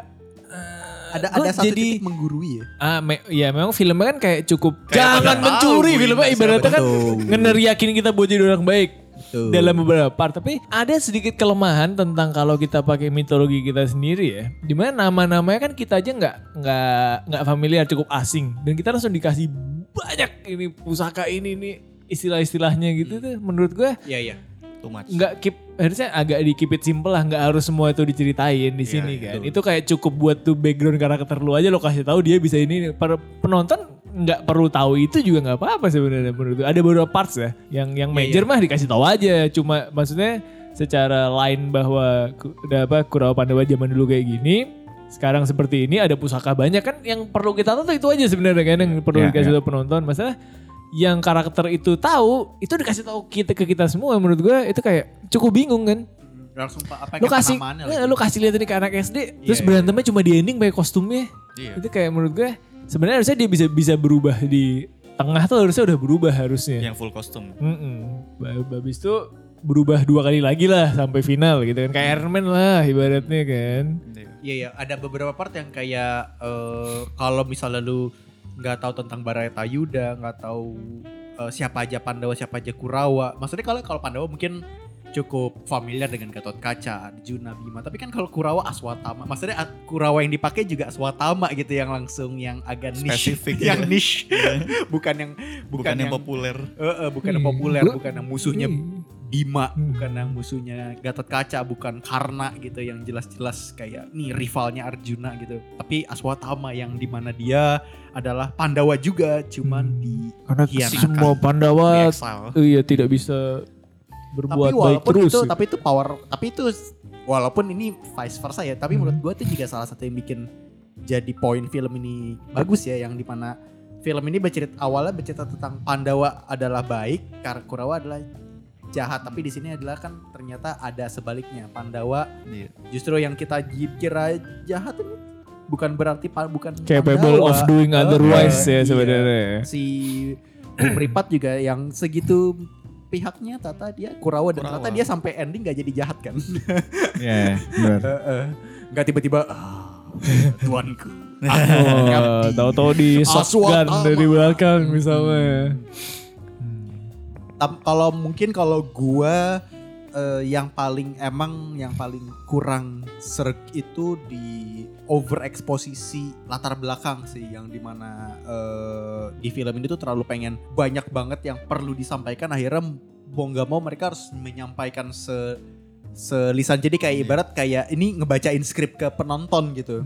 Speaker 5: ada
Speaker 1: gua
Speaker 5: ada satu
Speaker 1: jadi
Speaker 5: titik menggurui ya?
Speaker 1: Ah me- ya memang filmnya kan kayak cukup
Speaker 4: Kayak
Speaker 1: jangan mencuri
Speaker 4: tahu
Speaker 1: filmnya ibaratnya kan ngeneriakin kita buat jadi orang baik
Speaker 5: Betul.
Speaker 1: dalam beberapa part. Tapi ada sedikit kelemahan tentang kalau kita pakai mitologi kita sendiri ya di mana nama-namanya kan kita aja nggak nggak nggak familiar cukup asing. Dan kita langsung dikasih banyak ini pusaka ini nih istilah-istilahnya gitu tuh menurut gue
Speaker 5: Iya iya
Speaker 4: too much.
Speaker 1: nggak keep harusnya agak di keep it simple lah nggak harus semua itu diceritain di sini
Speaker 4: iya,
Speaker 1: kan. itu kayak cukup buat tuh background karakter lu aja lo kasih tahu dia bisa ini. Para penonton nggak perlu tahu itu juga nggak apa-apa sebenarnya menurut gue ada beberapa parts ya yang yang major mah dikasih tahu aja. Cuma maksudnya secara lain bahwa ada apa Kurawa Pandawa zaman dulu kayak gini sekarang seperti ini ada pusaka banyak kan yang perlu kita tahu itu aja sebenarnya kan yang perlu
Speaker 3: Ya,
Speaker 1: dikasih
Speaker 3: ya.
Speaker 1: tahu penonton. Masalah yang karakter itu tahu itu dikasih tahu kita ke kita semua menurut gue itu kayak cukup bingung kan
Speaker 5: Langsung pak apa
Speaker 1: lu kasih eh,
Speaker 5: lagi.
Speaker 1: lu kasih lihat ini ke anak SD terus
Speaker 5: Iya,
Speaker 1: berantemnya cuma di ending pakai kostumnya
Speaker 4: Iya.
Speaker 1: itu kayak menurut gue sebenarnya harusnya dia bisa bisa berubah di tengah tuh harusnya udah berubah harusnya
Speaker 4: Yang full kostum.
Speaker 1: Mm-mm. Ba- Habis itu berubah dua kali lagi lah sampai final gitu kan kayak Iron Man lah ibaratnya kan
Speaker 4: Iya.
Speaker 5: Iya ya, ada beberapa part yang kayak eh, kalau misalnya lu nggak tahu tentang Barata Yuda, nggak tahu eh, siapa aja Pandawa, siapa aja Kurawa. Maksudnya kalau kalau Pandawa mungkin cukup familiar dengan Gatot Kaca, Arjuna, Bima. Tapi kan kalau Kurawa Aswatama, maksudnya Kurawa yang dipakai juga Aswatama gitu yang langsung yang agak niche,
Speaker 4: Spesifik
Speaker 5: yang
Speaker 4: ya.
Speaker 5: niche, bukan yang
Speaker 4: Bukan, yang populer.
Speaker 5: Eh, eh, bukan yang
Speaker 1: Hmm.
Speaker 5: populer,
Speaker 1: Lu-
Speaker 5: bukan yang musuhnya
Speaker 1: Hmm.
Speaker 5: Bima,
Speaker 1: Hmm.
Speaker 5: bukan yang musuhnya Gatot Kaca, bukan Karna gitu yang jelas-jelas kayak nih rivalnya Arjuna gitu. Tapi Aswatama yang di mana dia adalah Pandawa juga, cuman
Speaker 1: Hmm.
Speaker 5: di
Speaker 1: karena semua Pandawa iya tidak bisa
Speaker 5: tapi
Speaker 1: berbuat baik
Speaker 5: walaupun
Speaker 1: terus
Speaker 5: itu tapi itu power tapi itu walaupun ini vice versa ya, tapi
Speaker 1: Hmm.
Speaker 5: menurut gua itu juga salah satu yang bikin jadi poin film ini bagus ya yang di mana film ini bercerita awalnya bercerita tentang Pandawa adalah baik, Kurawa adalah jahat, tapi di sini adalah kan ternyata ada sebaliknya Pandawa
Speaker 4: Iya.
Speaker 5: justru yang kita kira jahat ini bukan berarti bukan
Speaker 1: capable
Speaker 5: Pandawa.
Speaker 1: of doing otherwise
Speaker 5: iya.
Speaker 1: ya sebenarnya
Speaker 5: si Bung Pripat juga yang segitu pihaknya tata dia Kurawa dan
Speaker 4: Kurawa.
Speaker 5: ternyata dia sampai ending gak jadi jahat kan
Speaker 3: Ya, benar.
Speaker 5: nggak tiba-tiba ah, tuanku
Speaker 1: Oh, tahu-tahu di shotgun dari belakang misalnya.
Speaker 5: Tam- kalau mungkin kalau gua eh, yang paling emang yang paling kurang serg itu di overeksposisi latar belakang sih yang di mana eh, di film ini tuh terlalu pengen banyak banget yang perlu disampaikan. Akhirnya mau nggak mau mereka harus menyampaikan se selisan jadi kayak ibarat kayak ini ngebacain skrip ke penonton gitu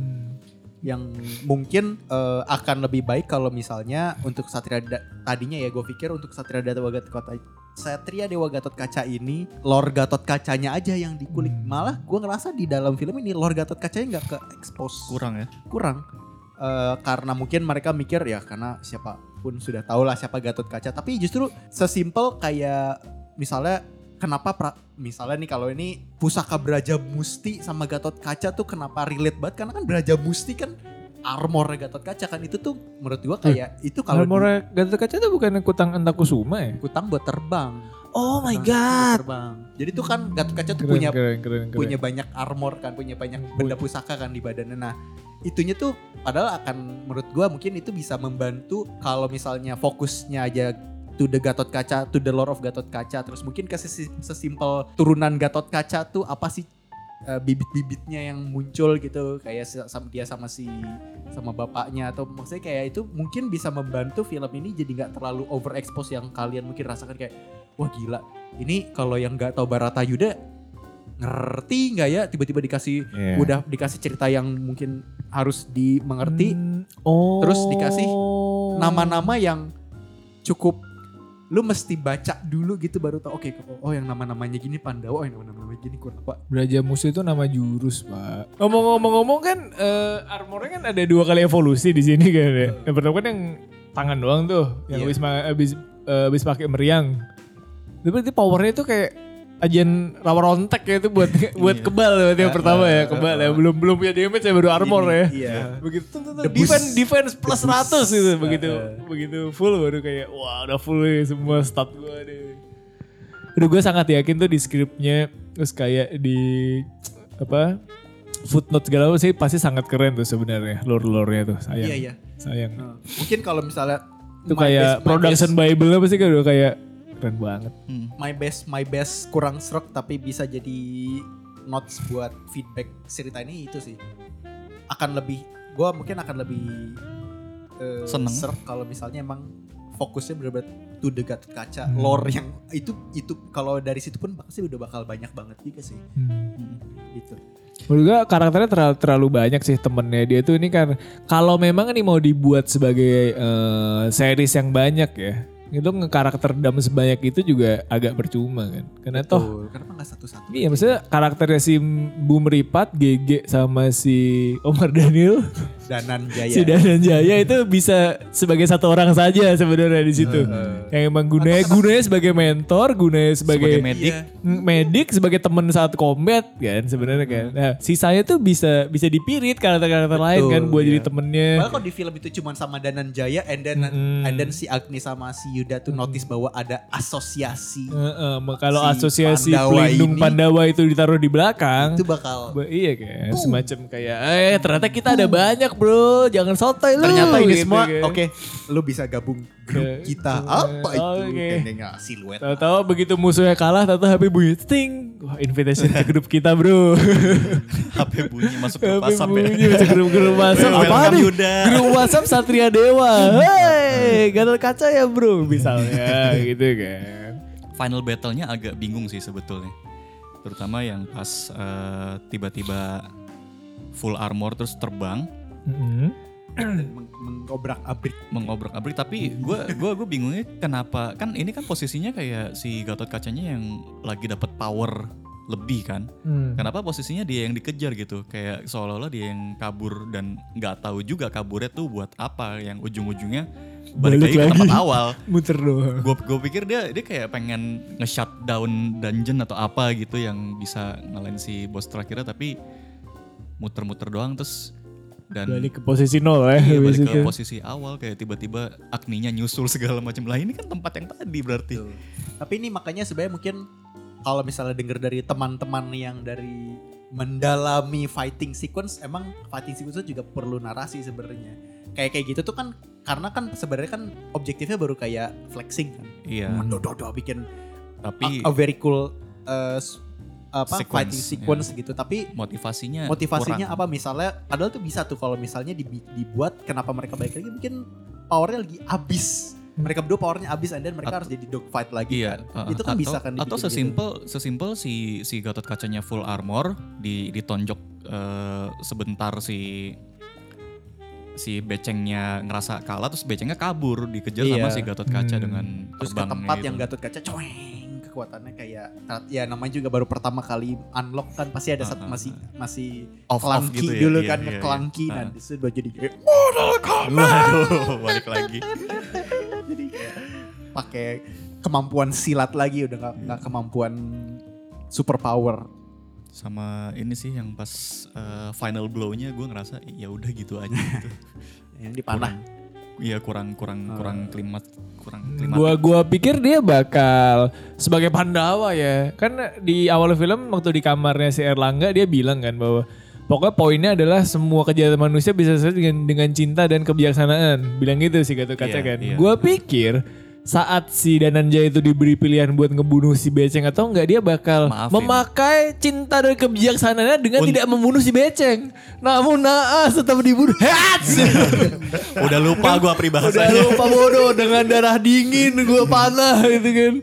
Speaker 5: yang mungkin eh, akan lebih baik kalau misalnya untuk Satria Da- tadinya ya gue pikir untuk Satria Dewa Gatot Kota Satria Dewa Gatot Kaca ini lore Gatot Kacanya aja yang dikulik
Speaker 1: Hmm.
Speaker 5: malah gue ngerasa di dalam film ini lore Gatot Kacanya nggak ke expose
Speaker 4: Kurang ya.
Speaker 5: kurang Eh, karena mungkin mereka mikir ya karena siapa pun sudah tahu lah siapa Gatot Kaca tapi justru sesimpel kayak misalnya kenapa pra- misalnya nih kalau ini pusaka Braja Musti sama Gatot Kaca tuh kenapa relate banget karena kan Braja Musti kan armor Gatot Kaca kan itu tuh menurut gua kayak itu kalau
Speaker 1: Armor Gatot Kaca itu bukan kutang Entakusuma ya?
Speaker 5: kutang buat terbang
Speaker 1: Oh my god.
Speaker 5: terbang jadi tuh kan Gatot Kaca tuh
Speaker 1: Keren,
Speaker 5: punya
Speaker 1: keren, keren, keren.
Speaker 5: punya banyak armor kan, punya banyak benda pusaka kan di badannya. Nah, itunya tuh padahal akan menurut gua mungkin itu bisa membantu kalau misalnya fokusnya aja to the Gatot Kaca, to the lore of Gatot Kaca, terus mungkin ke sesi- sesimpel turunan Gatot Kaca tuh apa sih eh, bibit-bibitnya yang muncul gitu kayak sama dia sama si sama bapaknya atau maksudnya kayak itu mungkin bisa membantu film ini jadi nggak terlalu overexpose yang kalian mungkin rasakan kayak wah gila ini kalau yang nggak tahu Barata Yuda ngerti nggak ya tiba-tiba dikasih
Speaker 3: Iya.
Speaker 5: udah dikasih cerita yang mungkin harus dimengerti
Speaker 1: Hmm, oh.
Speaker 5: Terus dikasih nama-nama yang cukup lu mesti baca dulu gitu baru tau oke oh yang nama-namanya gini Pandawa oh yang nama-namanya gini Kurawa
Speaker 1: Braja Musuh itu nama jurus, Pak. Ngomong-ngomong kan eh, armornya kan ada dua kali evolusi di sini kan ya. Yang pertama kan yang tangan doang tuh, yang habis ma- habis eh, habis pakai meriang. Tapi berarti powernya itu kayak ajian rawa rontek ya itu buat buat kebal berarti yang pertama ya kebal ya. belum belum punya damage ya baru armor ya.
Speaker 5: iya.
Speaker 1: Begitu tuh, tuh,
Speaker 5: Debus.
Speaker 1: defense defense plus
Speaker 5: Debus.
Speaker 1: 100 gitu begitu begitu full baru kayak wah udah full nih semua stat gue deh Aduh gue sangat yakin tuh di skripnya terus kayak di apa footnote segala macam sih pasti sangat keren tuh sebenarnya lore-lore-nya tuh sayang.
Speaker 5: Iya iya.
Speaker 1: Sayang.
Speaker 5: Mungkin kalau misalnya
Speaker 1: itu kayak production bible apa sih udah kayak keren banget
Speaker 4: Hmm.
Speaker 5: my best my best kurang serok tapi bisa jadi notes buat feedback cerita ini itu sih akan lebih gua mungkin akan lebih eh,
Speaker 4: Seneng.
Speaker 5: kalau misalnya emang fokusnya benar-benar to the Kaca lore yang itu itu kalau dari situ pun pasti udah bakal banyak banget juga sih.
Speaker 1: Hmm.
Speaker 5: Gitu.
Speaker 1: Menurut gue karakternya terlalu, terlalu banyak sih temennya dia tuh ini kan kalau memang ini mau dibuat sebagai eh, series yang banyak ya itu karakter dam sebanyak itu juga agak percuma kan. Karena toh
Speaker 5: Tuh, kenapa nggak satu-satu?
Speaker 1: Iya maksudnya karakternya si Bu Meripat, GG sama si Omar Daniel,
Speaker 5: Danan Jaya.
Speaker 1: si Danan Jaya itu bisa sebagai satu orang saja sebenarnya di situ. Yang emang gunanya gunanya sebagai mentor, gunanya sebagai,
Speaker 4: Sebagai medik.
Speaker 1: Mm, medik, sebagai teman saat combat kan sebenarnya kan. Nah, sisanya tuh bisa bisa dipirit karakter-karakter lain kan buat jadi temennya.
Speaker 5: Padahal kalau di film itu cuma sama Danan Jaya and then
Speaker 1: Mm-mm.
Speaker 5: and then si Agni sama si Yuda tuh notice bahwa ada asosiasi
Speaker 1: Heeh, kalau
Speaker 5: Si
Speaker 1: asosiasi
Speaker 5: Pandawa
Speaker 1: pelindung
Speaker 5: ini-
Speaker 1: Pandawa itu ditaruh di belakang.
Speaker 5: itu bakal
Speaker 1: Ba- iya kan, semacam kayak eh ternyata kita ada banyak bro, jangan sotoy lu.
Speaker 5: ternyata ini
Speaker 1: gitu
Speaker 5: semua
Speaker 1: kan.
Speaker 5: oke lu bisa gabung grup kita apa itu
Speaker 1: oke.
Speaker 5: Kayaknya siluet
Speaker 1: Tahu-tahu begitu musuhnya kalah, tahu HP bunyi ting. Wah, invitation ke grup kita bro.
Speaker 4: HP bunyi masuk ke
Speaker 1: HP
Speaker 4: WhatsApp ya.
Speaker 1: bunyi masuk grup grup WhatsApp. Apa nih? Grup WhatsApp Satria Dewa. Hei, gatal kaca ya bro, misalnya gitu kan.
Speaker 4: Final battle-nya agak bingung sih sebetulnya. Terutama yang pas eh, tiba-tiba full armor terus terbang
Speaker 1: Mm-mm.
Speaker 5: Meng- mengobrak abrik
Speaker 4: mengobrak-abrik tapi gue gua gue bingungnya kenapa kan ini kan posisinya kayak si Gatot Kacanya yang lagi dapat power lebih kan
Speaker 1: Hmm.
Speaker 4: kenapa posisinya dia yang dikejar gitu kayak seolah-olah dia yang kabur dan nggak tahu juga kaburnya tuh buat apa yang ujung-ujungnya balik,
Speaker 1: Balik
Speaker 4: lagi ke tempat awal
Speaker 1: Muter doang.
Speaker 4: gue gue pikir dia dia kayak pengen nge-shut down dungeon atau apa gitu yang bisa ngalahin si bos terakhirnya tapi muter-muter doang terus dan
Speaker 1: Balik ke posisi nol ya.
Speaker 4: Iya balik ke
Speaker 1: itu.
Speaker 4: posisi awal kayak tiba-tiba akninya nyusul segala macam lah ini kan tempat yang tadi berarti.
Speaker 5: tapi ini makanya sebenarnya mungkin kalau misalnya denger dari teman-teman yang dari mendalami fighting sequence emang fighting sequence itu juga perlu narasi sebenarnya kayak kayak gitu tuh kan karena kan sebenarnya kan objektifnya baru kayak flexing kan
Speaker 4: Iya.
Speaker 5: mendododo bikin
Speaker 4: Tapi
Speaker 5: a, a very cool uh, apa
Speaker 4: Sequence,
Speaker 5: fighting sequence gitu tapi
Speaker 4: motivasinya
Speaker 5: motivasinya
Speaker 4: kurang.
Speaker 5: apa misalnya padahal tuh bisa tuh kalau misalnya dibi- dibuat kenapa mereka balik lagi mungkin powernya lagi abis mereka berdua powernya abis and then mereka
Speaker 4: At-
Speaker 5: harus jadi dogfight lagi
Speaker 4: Iya,
Speaker 5: kan
Speaker 4: uh,
Speaker 5: itu kan
Speaker 4: atau,
Speaker 5: bisa kan
Speaker 4: atau
Speaker 5: gitu.
Speaker 4: sesimpel sesimpel si si Gatot Kacanya full armor di ditonjok eh, sebentar si si becengnya ngerasa kalah terus becengnya kabur dikejar
Speaker 5: Iya.
Speaker 4: sama si Gatot Kaca
Speaker 1: Hmm.
Speaker 4: dengan
Speaker 5: terus ke tempat
Speaker 4: gitu.
Speaker 5: yang Gatot Kaca coeng kekuatannya kayak ya namanya juga baru pertama kali unlock kan pasti ada satu masih masih
Speaker 4: Off- off gitu ya,
Speaker 5: dulu
Speaker 4: iya,
Speaker 5: kan
Speaker 4: iya, iya.
Speaker 5: nge-clunky
Speaker 4: Ah.
Speaker 5: nah di situ jadi kayak
Speaker 4: Waduh, balik lagi.
Speaker 5: jadi pakai kemampuan silat lagi udah nggak nggak kemampuan super power
Speaker 4: Sama ini sih yang pas eh, final blow-nya gue ngerasa ya udah gitu aja gitu.
Speaker 5: yang dipanah
Speaker 4: Iya kurang kurang kurang klimat kurang klimat.
Speaker 1: Gua gua pikir dia bakal sebagai Pandawa ya. Kan di awal film waktu di kamarnya si Erlangga dia bilang kan bahwa pokoknya poinnya adalah semua kejahatan manusia bisa selesai dengan dengan cinta dan kebijaksanaan. Bilang gitu sih Gatot Kaca
Speaker 4: Iya,
Speaker 1: kan.
Speaker 4: iya.
Speaker 1: Gua pikir saat si Dananjaya itu diberi pilihan buat ngebunuh si Beceng atau enggak dia bakal
Speaker 4: Maafin.
Speaker 1: memakai cinta dan kebijaksanaannya dengan
Speaker 4: Un-
Speaker 1: tidak membunuh si Beceng. Namun naas tetap dibunuh. Hats!
Speaker 4: Udah lupa gue
Speaker 1: Udah
Speaker 4: peribahasanya.
Speaker 1: lupa bodoh dengan darah dingin gue panah gitu kan.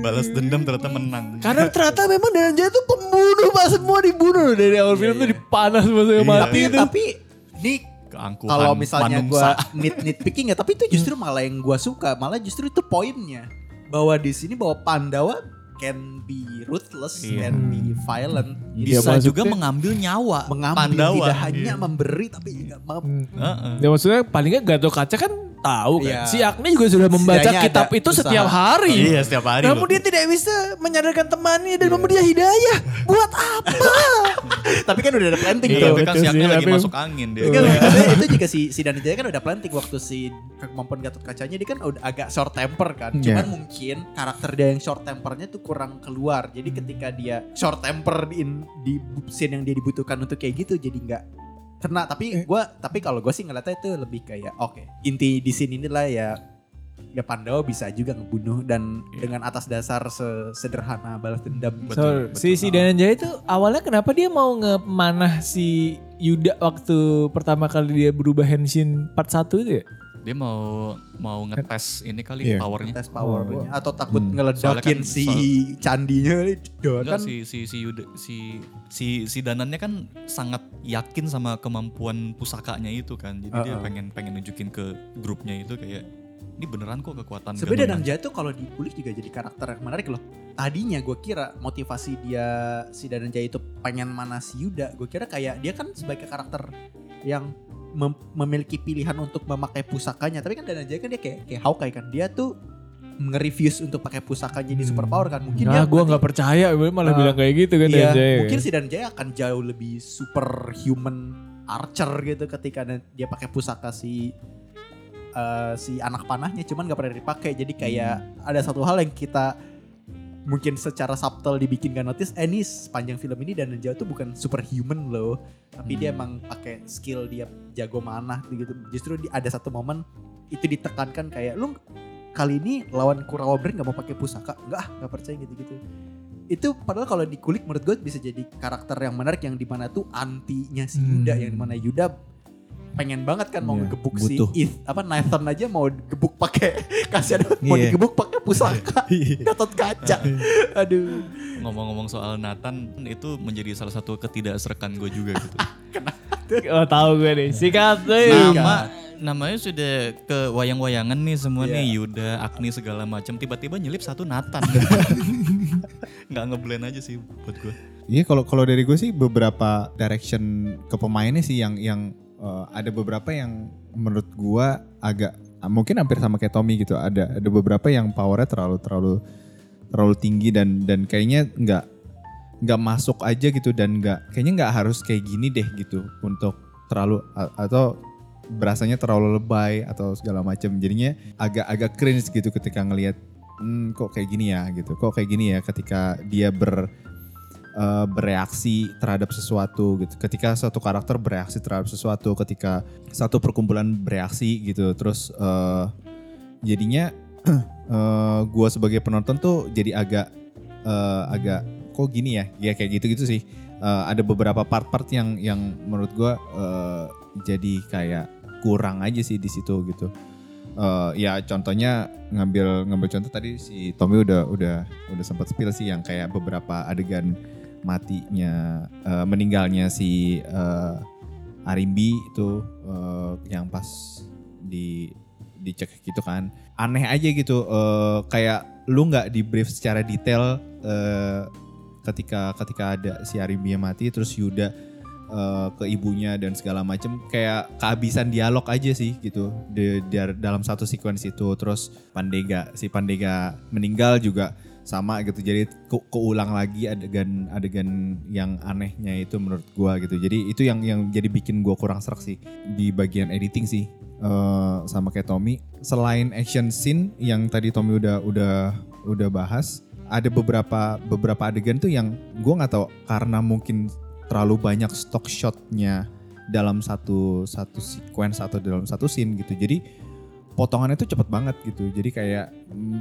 Speaker 4: Balas dendam ternyata menang.
Speaker 1: Karena ternyata memang Dananjaya tuh pembunuh pak semua dibunuh dari awal film tuh dipanas semua sampai mati
Speaker 5: tapi
Speaker 1: itu.
Speaker 5: tapi ini
Speaker 4: Keangkuhan
Speaker 5: kalau misalnya
Speaker 4: manungsa.
Speaker 5: gua nit nitpicking ya tapi itu justru malah yang gua suka malah justru itu poinnya bahwa di sini bahwa Pandawa can be ruthless
Speaker 4: Iya.
Speaker 5: can be violent
Speaker 1: Iya,
Speaker 4: bisa
Speaker 1: maksudnya-
Speaker 4: juga mengambil nyawa
Speaker 5: mengambil
Speaker 4: Pandawa.
Speaker 5: tidak hanya
Speaker 4: Iya.
Speaker 5: memberi tapi juga mem-
Speaker 1: Hmm.
Speaker 4: Heeh.
Speaker 1: Ya maksudnya paling nggak Gatot Kaca kan tahu kan.
Speaker 5: Iya.
Speaker 1: Si Agni juga sudah membaca
Speaker 5: Setidaknya
Speaker 1: kitab
Speaker 5: ada
Speaker 1: itu
Speaker 5: usaha.
Speaker 1: setiap hari.
Speaker 4: Iya setiap hari.
Speaker 1: Namun
Speaker 4: loh.
Speaker 1: dia tidak bisa menyadarkan temannya dan memberi dia hidayah. Buat apa?
Speaker 5: tapi kan udah ada planting
Speaker 4: Iya,
Speaker 5: tuh
Speaker 4: tapi kan si Agni lagi masuk angin dia.
Speaker 5: Kan, itu juga si si Danijaya kan udah planting waktu si kemampuan Gatot Kacanya dia kan udah agak short temper kan.
Speaker 1: Iya.
Speaker 5: Cuman mungkin karakter dia yang short tempernya tuh kurang keluar. Jadi ketika dia short temper di, di scene yang dia dibutuhkan untuk kayak gitu jadi nggak kena. Tapi gua tapi kalau gue sih ngeliatnya itu lebih kayak oke inti di sini inilah ya ya Pandawa bisa juga ngebunuh dan dengan atas dasar sederhana balas dendam.
Speaker 4: Betul,
Speaker 1: So,
Speaker 4: betul.
Speaker 1: si si Dananjaya itu awalnya kenapa dia mau ngemanah si Yuda waktu pertama kali dia berubah Henshin part 1 itu ya?
Speaker 4: Dia mau mau ngetes ini kali
Speaker 3: Iya.
Speaker 4: powernya.
Speaker 5: tes powernya atau takut
Speaker 4: Soalnya
Speaker 5: ngeledakin
Speaker 4: kan
Speaker 5: si
Speaker 4: soal-
Speaker 5: candinya Doa kan
Speaker 4: Enggak si si si Yuda, si si si Danannya kan sangat yakin sama kemampuan pusakanya itu kan. Jadi dia
Speaker 5: Uh-uh.
Speaker 4: pengen pengen nunjukin ke grupnya itu kayak ini beneran kok kekuatan
Speaker 5: Sebenarnya
Speaker 4: gabungan."
Speaker 5: Danang Jaya tuh kalau dikulik juga jadi karakter yang menarik loh. Tadinya gue kira motivasi dia si Danang Jaya itu pengen mana si Yuda. Gue kira kayak dia kan sebagai karakter yang mem- memiliki pilihan untuk memakai pusakanya. Tapi kan Danang Jaya kan dia kayak kayak Hawkeye kan. Dia tuh nge-refuse untuk pakai pusaka jadi super power kan. Mungkin
Speaker 1: Nah,
Speaker 5: dia
Speaker 1: gue nggak percaya, gue malah
Speaker 5: Uh,
Speaker 1: bilang kayak gitu kan.
Speaker 5: Iya,
Speaker 1: Danjaya.
Speaker 5: mungkin si Dan Jaya akan jauh lebih superhuman archer gitu ketika dia pakai pusaka si eh, si anak panahnya cuman gak pernah dipakai jadi kayak ada satu hal yang kita mungkin secara subtle dibikin gak notice eh ini sepanjang film ini Dan Jaya tuh bukan superhuman loh. Tapi dia emang pakai skill dia jago manah gitu. Justru di, ada satu momen itu ditekankan kayak lu kali ini lawan Kurawa Brain gak mau pakai pusaka? Enggak ah gak percaya gitu-gitu. Itu padahal kalau dikulik menurut gue bisa jadi karakter yang menarik yang di mana tuh antinya si Yuda
Speaker 1: Hmm.
Speaker 5: yang di mana Yuda pengen banget kan mau
Speaker 3: Iya,
Speaker 5: ngegebuk
Speaker 3: butuh.
Speaker 5: si Ith, apa Nathan aja mau gebuk pakai kasihan mau
Speaker 3: Iya.
Speaker 5: digebuk pakai pusaka Gatot kaca aduh
Speaker 4: Ngomong-ngomong soal Nathan itu menjadi salah satu ketidakserekan gue juga gitu.
Speaker 1: Oh tahu gue nih. Sikat
Speaker 5: Iya.
Speaker 1: deh.
Speaker 4: Nama namanya sudah ke wayang-wayangan nih semua nih Yuda, Agni segala macam tiba-tiba nyelip satu Nathan. Nggak ngeblend aja sih buat gue.
Speaker 3: Iya kalau kalau dari gue sih beberapa direction ke pemainnya sih yang yang eh, ada beberapa yang menurut gue agak mungkin hampir sama kayak Tommy gitu. Ada ada beberapa yang powernya terlalu terlalu terlalu tinggi dan dan kayaknya nggak nggak masuk aja gitu dan nggak kayaknya nggak harus kayak gini deh gitu untuk terlalu atau berasanya terlalu lebay atau segala macam jadinya agak agak cringe gitu ketika ngelihat hmm, kok kayak gini ya? gitu. Kok kayak gini ya? ketika dia ber eh, bereaksi terhadap sesuatu gitu. Ketika satu karakter bereaksi terhadap sesuatu, ketika satu perkumpulan bereaksi gitu, terus eh, jadinya eh, gua sebagai penonton tuh jadi agak eh, agak kok gini ya, ya kayak gitu-gitu sih. Eh, ada beberapa part-part yang yang menurut gua eh, jadi kayak kurang aja sih di situ gitu. Eh, ya contohnya ngambil ngambil contoh tadi si Tommy udah udah udah sempat spill sih yang kayak beberapa adegan matinya eh, meninggalnya si eh, Arimbi itu eh, yang pas di dicek gitu kan. Aneh aja gitu eh, kayak lu nggak di brief secara detail eh, ketika ketika ada si Arimbi yang mati terus Yuda eh, ke ibunya dan segala macem kayak kehabisan dialog aja sih gitu di, di- dalam satu sequence itu. Terus Pandega si Pandega meninggal juga sama gitu. Jadi ke- keulang lagi adegan adegan yang anehnya itu menurut gua gitu. Jadi itu yang yang jadi bikin gua kurang serak sih di bagian editing sih eh, sama kayak Tommy. Selain action scene yang tadi Tommy udah udah udah bahas ada beberapa beberapa adegan tuh yang gua nggak tahu karena mungkin terlalu banyak stock shotnya dalam satu satu sequence atau dalam satu scene gitu. Jadi potongannya tuh cepet banget gitu. Jadi kayak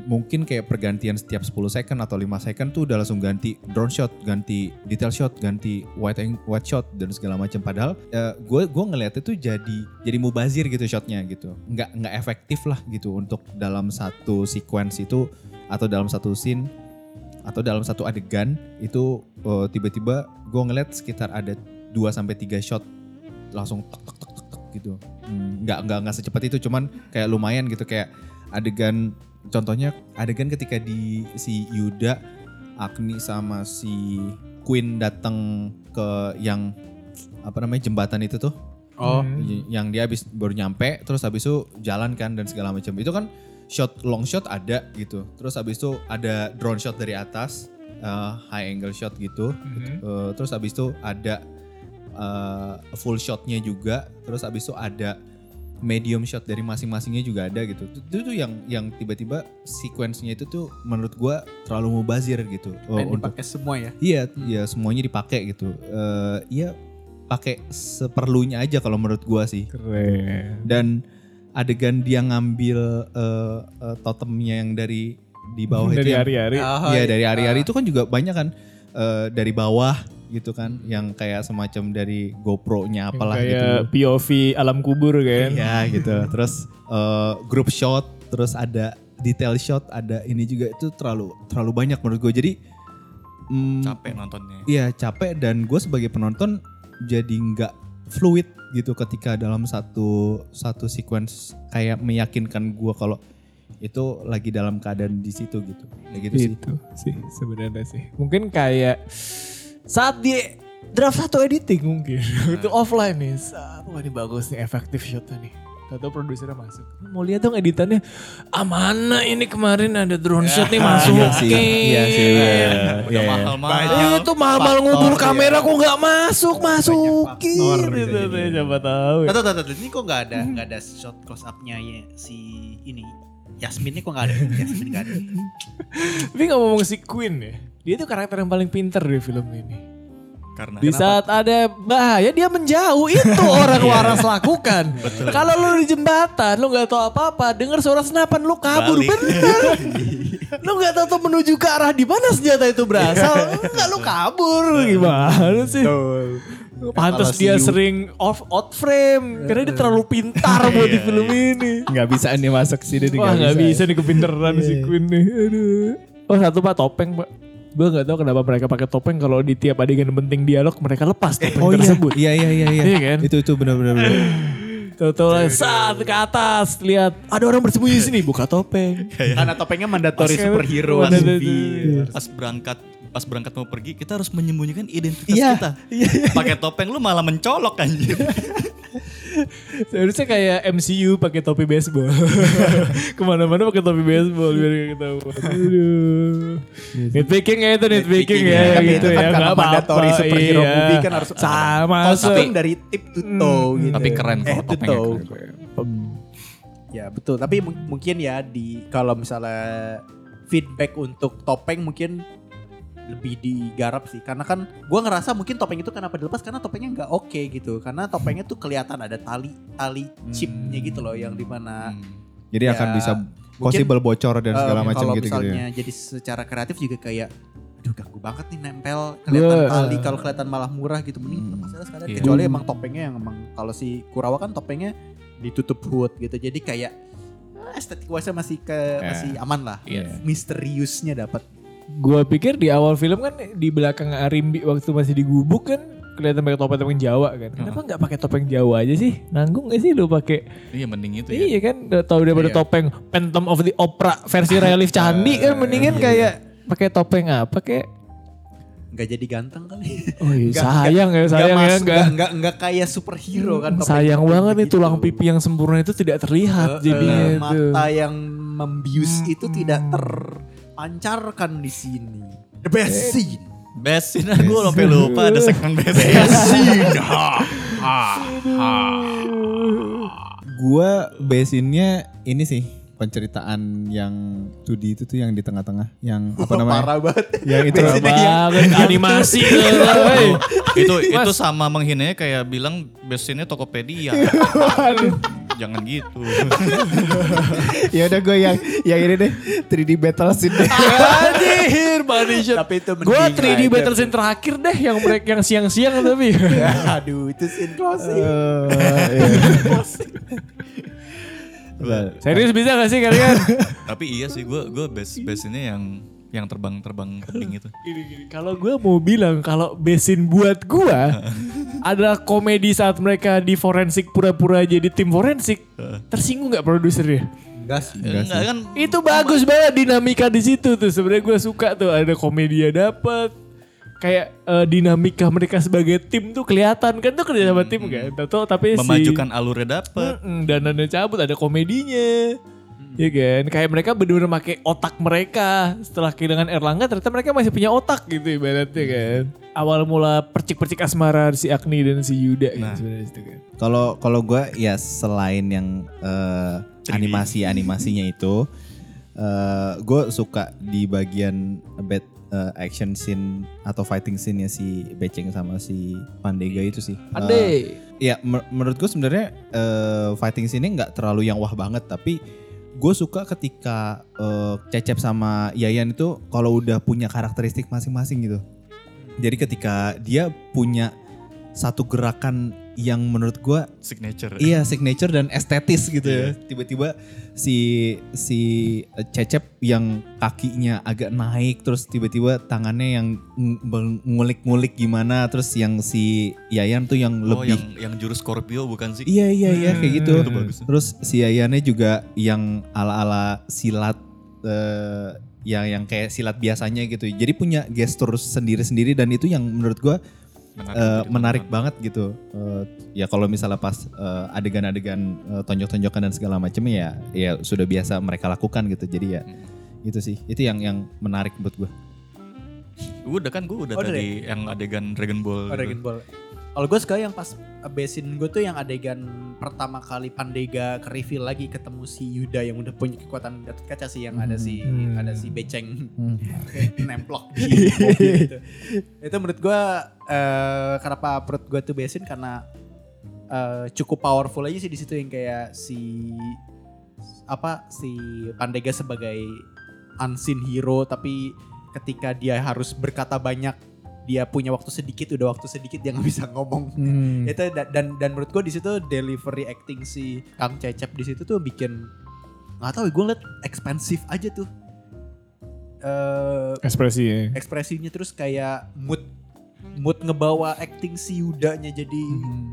Speaker 3: mungkin kayak pergantian setiap 10 second atau 5 second tuh udah langsung ganti drone shot ganti detail shot ganti wide wide shot dan segala macam. Padahal gue gue ngeliatnya tuh jadi jadi mubazir gitu shotnya gitu. Nggak nggak efektif lah gitu untuk dalam satu sequence itu atau dalam satu scene atau dalam satu adegan itu eh, tiba-tiba gue ngeliat sekitar ada 2 sampai 3 shot langsung tek, tek gitu. Hmm, nggak nggak nggak secepat itu cuman kayak lumayan gitu kayak adegan contohnya adegan ketika di si Yuda Agni sama si Queen datang ke yang apa namanya jembatan itu tuh.
Speaker 5: Oh.
Speaker 3: Yang dia habis baru nyampe terus habis itu jalan kan dan segala macam. Itu kan shot long shot ada gitu. Terus habis itu ada drone shot dari atas uh, high angle shot gitu. Uh, terus habis itu ada uh, full shotnya juga terus habis itu ada medium shot dari masing-masingnya juga ada gitu itu, itu tuh yang yang tiba-tiba sequence-nya itu tuh menurut gua terlalu mubazir gitu uh,
Speaker 5: main
Speaker 3: untuk
Speaker 5: dipakai semua ya
Speaker 3: Iya, iya semuanya dipakai gitu. Eh iya pakai seperlunya aja kalau menurut gua sih.
Speaker 1: Keren.
Speaker 3: Dan adegan dia ngambil eh, eh, totemnya yang dari di bawah itu
Speaker 1: Dari
Speaker 3: yang-
Speaker 1: hari-hari.
Speaker 5: Ah,
Speaker 3: Iya, dari hari-hari itu kan juga banyak kan eh, dari bawah gitu kan yang kayak semacam dari GoPro-nya
Speaker 1: Yang
Speaker 3: apalah
Speaker 1: kayak
Speaker 3: gitu.
Speaker 1: POV alam kubur kan.
Speaker 3: Iya gitu. Terus eh, group shot, terus ada detail shot, ada ini juga itu terlalu terlalu banyak menurut gue. Jadi mm,
Speaker 4: Capek nontonnya.
Speaker 3: Iya capek dan gue sebagai penonton jadi nggak fluid gitu ketika dalam satu satu sequence kayak meyakinkan gue kalau itu lagi dalam keadaan di situ gitu. Kayak gitu sih.
Speaker 1: Itu sih sebenarnya sih. Mungkin kayak saat di draft satu editing mungkin itu offline nih. Saat, wah ini bagus nih efektif shotnya nih. Tahu produsernya masuk. Mau lihat dong editannya. Ah mana ini kemarin ada drone shot nih masuk.
Speaker 3: Iya sih, iya sih. Iya,
Speaker 4: Udah
Speaker 3: iya, iya.
Speaker 4: mahal-mahal.
Speaker 1: Eh, itu mahal-mahal
Speaker 3: Faktor,
Speaker 1: ngumpul
Speaker 3: ya.
Speaker 1: kamera kok nggak masuk masukin gitu deh, siapa tahu ya.
Speaker 5: Tahu tahu tahu ini kok nggak ada nggak ada shot close up-nya ya si ini Yasmin ini kok nggak ada Yasmin nggak ada.
Speaker 1: Tapi ngomong si Queen ya, dia tuh karakter yang paling pinter di film ini.
Speaker 4: Karena
Speaker 1: Di saat ada bahaya dia menjauh itu orang waras lakukan. Kalau lu di jembatan lu nggak tahu apa-apa, dengar suara senapan lu kabur
Speaker 4: Balik.
Speaker 1: bener. lu nggak tahu tuh menuju ke arah di mana senjata itu berasal, enggak lu kabur gimana sih? Pantas dia sering off out frame karena dia terlalu pintar buat di film ini.
Speaker 3: Nggak bisa nih masuk sini
Speaker 1: Wah nggak bisa nih kepinteran
Speaker 3: Iya,
Speaker 1: si Queen nih. Aduh. Oh satu pak topeng pak. Gue nggak tahu kenapa mereka pakai topeng kalau di tiap adegan penting dialog mereka lepas topeng
Speaker 3: Oh iya,
Speaker 1: tersebut.
Speaker 3: iya iya iya iya.
Speaker 1: Iya kan?
Speaker 3: Itu itu benar-benar. benar.
Speaker 1: Tahu-tahu lah saat ke atas lihat ada orang bersembunyi di sini buka topeng.
Speaker 5: Karena topengnya mandatory
Speaker 1: Pas-
Speaker 5: superhero
Speaker 1: Pas-
Speaker 4: pas berangkat pas berangkat mau pergi kita harus menyembunyikan identitas
Speaker 3: Iya,
Speaker 4: kita. Pakai topeng lu malah mencolok anjir.
Speaker 1: Seharusnya kayak MCU pakai topi baseball. Ke mana-mana pakai topi baseball biar gak ketahuan. Aduh. Nitpicking ya itu nitpicking ya.
Speaker 5: Tapi
Speaker 1: gitu
Speaker 5: itu kan
Speaker 1: ya.
Speaker 5: karena
Speaker 1: nggak apa-apa,
Speaker 5: mandatory superhero
Speaker 1: iya.
Speaker 5: movie kan harus
Speaker 1: Sama.
Speaker 5: kostum dari tip to toe gitu.
Speaker 4: Tapi keren
Speaker 5: Eh, to
Speaker 4: topengnya.
Speaker 5: toe.
Speaker 4: keren.
Speaker 5: Ya betul, tapi mung- mungkin ya di kalau misalnya feedback untuk topeng mungkin lebih digarap sih karena kan gua ngerasa mungkin topeng itu kenapa dilepas karena topengnya nggak oke gitu karena topengnya tuh kelihatan ada tali tali chipnya gitu loh yang di mana
Speaker 4: Hmm.
Speaker 3: Jadi akan
Speaker 5: Ya,
Speaker 3: bisa
Speaker 5: mungkin,
Speaker 3: possible bocor dan segala
Speaker 5: eh,
Speaker 3: macam gitu gitu ya.
Speaker 5: jadi secara kreatif juga kayak aduh ganggu banget nih nempel kelihatan
Speaker 1: Gua,
Speaker 5: tali
Speaker 1: eh,
Speaker 5: kalau kelihatan malah murah gitu mending
Speaker 3: Hmm.
Speaker 5: lepas aja sekalian
Speaker 4: Iya.
Speaker 5: kecuali emang topengnya yang emang kalau si Kurawa kan topengnya ditutup hood gitu jadi kayak eh, estetik wise masih ke masih aman lah
Speaker 4: Iya.
Speaker 5: misteriusnya dapat
Speaker 1: Gua pikir di awal film kan di belakang Arimbi waktu masih di gubuk kan kelihatan pakai topeng-topeng Jawa kan. Kenapa nggak pakai topeng Jawa aja sih? Nanggung gak sih lu pakai?
Speaker 4: Iya mending itu ya.
Speaker 1: Iya kan, udah tahu daripada
Speaker 3: Iya.
Speaker 1: topeng Phantom of the Opera versi relief candi kan mendingan kayak pakai topeng apa kayak
Speaker 5: nggak jadi ganteng kali
Speaker 1: Oh iya,
Speaker 5: Nggak-
Speaker 1: sayang ya, sayang ya
Speaker 5: mas-
Speaker 1: enggak.
Speaker 5: nggak nggak kayak superhero kan topeng-
Speaker 1: Sayang
Speaker 5: topeng
Speaker 1: banget nih
Speaker 5: gitu.
Speaker 1: tulang pipi yang sempurna itu tidak terlihat jadinya
Speaker 5: eh,
Speaker 1: itu.
Speaker 5: mata yang membius itu tidak terpancarkan di sini. The best scene
Speaker 4: Best scene gue sampai lupa ada segmen best scene.
Speaker 3: Gua basinnya ini sih penceritaan yang 2D itu tuh yang di tengah-tengah yang apa namanya?
Speaker 5: parah banget.
Speaker 3: Yang itu
Speaker 1: Parah banget animasi
Speaker 4: itu itu sama menghinanya kayak bilang best scene-nya Tokopedia. Jangan gitu.
Speaker 3: ya udah gue yang yang ini deh 3D battle scene deh.
Speaker 1: Anjir, body shot.
Speaker 5: Tapi itu
Speaker 1: Gue
Speaker 5: mending
Speaker 1: 3D
Speaker 5: aja.
Speaker 1: battle scene terakhir deh yang mereka yang siang-siang tapi.
Speaker 5: aduh itu scene closing
Speaker 3: Eh, iya.
Speaker 1: Serius bisa gak sih kalian?
Speaker 4: Tapi iya sih gue gue best best ini yang yang terbang-terbang tebing itu.
Speaker 1: Kalau gue mau bilang kalau besin buat gue adalah komedi saat mereka di forensik pura-pura jadi tim forensik. Tersinggung nggak produsernya?
Speaker 5: enggak sih
Speaker 4: Enggak kan
Speaker 1: Itu bagus banget dinamika di situ tuh. Sebenarnya gue suka tuh ada komedia dapet. Kayak eh, dinamika mereka sebagai tim tuh kelihatan kan tuh kerja sama tim kan. Tahu tapi si
Speaker 4: memajukan alurnya dapet.
Speaker 1: Mm-mm, dananya cabut ada komedinya. Ya kan, kayak mereka bener-bener pakai otak mereka setelah kehilangan Erlangga ternyata mereka masih punya otak gitu ibaratnya kan. Awal mula percik-percik asmara si Agni dan si Yuda
Speaker 4: Nah.
Speaker 1: kan sebenarnya itu kan.
Speaker 3: Kalau kalau gue ya selain yang eh, animasi-animasinya itu, eh gue suka di bagian bad eh, action scene atau fighting scene-nya si Beceng sama si Pandega itu sih. Eh, ya mer- menurut gue sebenarnya eh, fighting scene nggak terlalu yang wah banget tapi gue suka ketika eh, Cecep sama Yayan itu kalau udah punya karakteristik masing-masing gitu. Jadi ketika dia punya satu gerakan yang menurut gua
Speaker 4: Signature.
Speaker 3: iya signature dan estetis gitu ya. Tiba-tiba si si Cecep yang kakinya agak naik terus tiba-tiba tangannya yang ng- ngulik-ngulik gimana terus yang si Yayan tuh yang
Speaker 4: Oh,
Speaker 3: lebih
Speaker 4: yang yang jurus Scorpio bukan sih?
Speaker 3: Iya iya iya kayak gitu.
Speaker 4: Itu bagus.
Speaker 3: Terus si Yayannya juga yang ala-ala silat eh, yang yang kayak silat biasanya gitu. Jadi punya gestur sendiri-sendiri dan itu yang menurut gua
Speaker 4: Menarik,
Speaker 3: eh,
Speaker 4: jadi
Speaker 3: menarik banget gitu. Eh, ya kalau misalnya pas eh, adegan-adegan eh, tonjok-tonjokan dan segala macam ya ya sudah biasa mereka lakukan gitu. Jadi ya itu sih. Itu yang yang menarik buat gua.
Speaker 4: Gue udah kan gue udah
Speaker 5: Oh,
Speaker 4: tadi yang adegan Dragon Ball.
Speaker 5: Oh,
Speaker 4: gitu.
Speaker 5: Dragon Ball. Kalau gue suka yang pas besin gue tuh yang adegan pertama kali Pandega ke reveal lagi ketemu si Yuda yang udah punya kekuatan Gatot Kaca sih yang ada si
Speaker 1: Hmm.
Speaker 5: ada si Beceng
Speaker 3: Hmm.
Speaker 5: nemplok di gitu. Itu menurut gue eh, kenapa perut gue tuh besin karena eh, cukup powerful aja sih di situ yang kayak si apa si Pandega sebagai unseen hero tapi ketika dia harus berkata banyak dia punya waktu sedikit udah waktu sedikit dia nggak bisa ngomong
Speaker 1: Hmm.
Speaker 5: itu da- dan dan menurut gue di situ delivery acting si Kang Cecep di situ tuh bikin nggak tahu gue ngeliat ekspansif aja tuh eh
Speaker 1: Ekspresi ya.
Speaker 5: ekspresinya terus kayak mood mood ngebawa acting si Yudanya jadi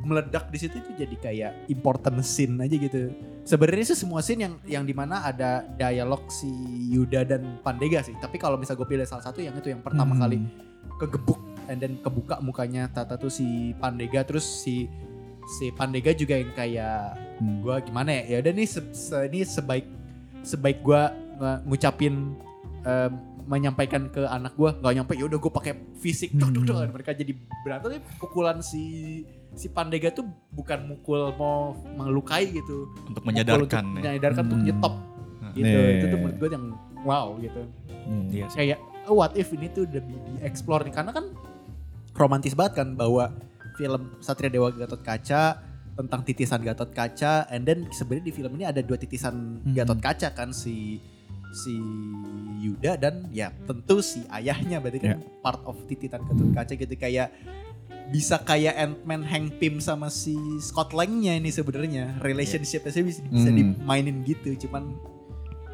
Speaker 5: meledak di situ itu jadi kayak important scene aja gitu. Sebenarnya sih semua scene yang yang di mana ada dialog si Yuda dan Pandega sih. Tapi kalau misal gue pilih salah satu yang itu yang pertama
Speaker 1: Hmm.
Speaker 5: kali kegebuk and then kebuka mukanya Tata tuh si Pandega terus si si Pandega juga yang kayak
Speaker 3: Hmm.
Speaker 5: gua gimana ya ya udah nih se- se- ini sebaik sebaik gua nge- ngucapin em, menyampaikan ke anak gua nggak nyampe ya udah gua pakai fisik duk, duk.
Speaker 1: Hmm.
Speaker 5: mereka jadi berantem pukulan si si Pandega tuh bukan mukul mau melukai gitu
Speaker 4: Untuk
Speaker 5: Mukul
Speaker 4: menyadarkan
Speaker 5: untuk,
Speaker 4: ya.
Speaker 5: menyadarkan untuk
Speaker 3: Hmm.
Speaker 5: nyetop
Speaker 4: Nah,
Speaker 5: gitu
Speaker 3: Nih.
Speaker 5: itu tuh menurut gua yang wow gitu
Speaker 3: Hmm.
Speaker 4: Iya sih.
Speaker 5: kayak what if ini tuh udah di, explore nih karena kan romantis banget kan bahwa film Satria Dewa Gatot Kaca tentang titisan Gatot Kaca and then sebenarnya di film ini ada dua titisan
Speaker 3: Hmm.
Speaker 5: Gatot Kaca kan si si Yuda dan ya tentu si ayahnya berarti kan part of titisan Gatot Kaca gitu kayak bisa kayak Ant-Man Hank Pym sama si Scott Lang-nya ini sebenarnya relationship-nya bisa, bisa
Speaker 3: Hmm.
Speaker 5: dimainin gitu cuman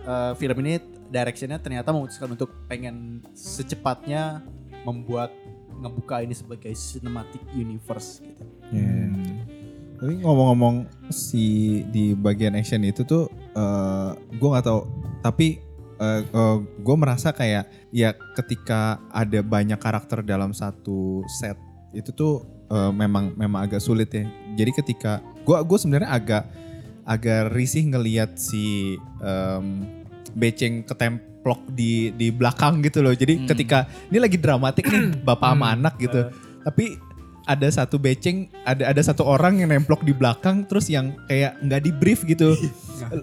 Speaker 5: uh, film ini directionnya ternyata memutuskan untuk pengen secepatnya membuat ngebuka ini sebagai cinematic universe gitu.
Speaker 3: Iya. Tapi ngomong-ngomong si di bagian action itu tuh eh gue nggak tahu. Tapi gue merasa kayak ya ketika ada banyak karakter dalam satu set itu tuh eh, memang memang agak sulit ya. Jadi ketika gue gue sebenarnya agak agak risih ngelihat si em, beceng ketemplok di di belakang gitu loh. Jadi
Speaker 4: Hmm.
Speaker 3: ketika ini lagi dramatik nih bapak sama anak gitu. Tapi ada satu beceng, ada ada satu orang yang nemplok di belakang terus yang kayak nggak di brief gitu.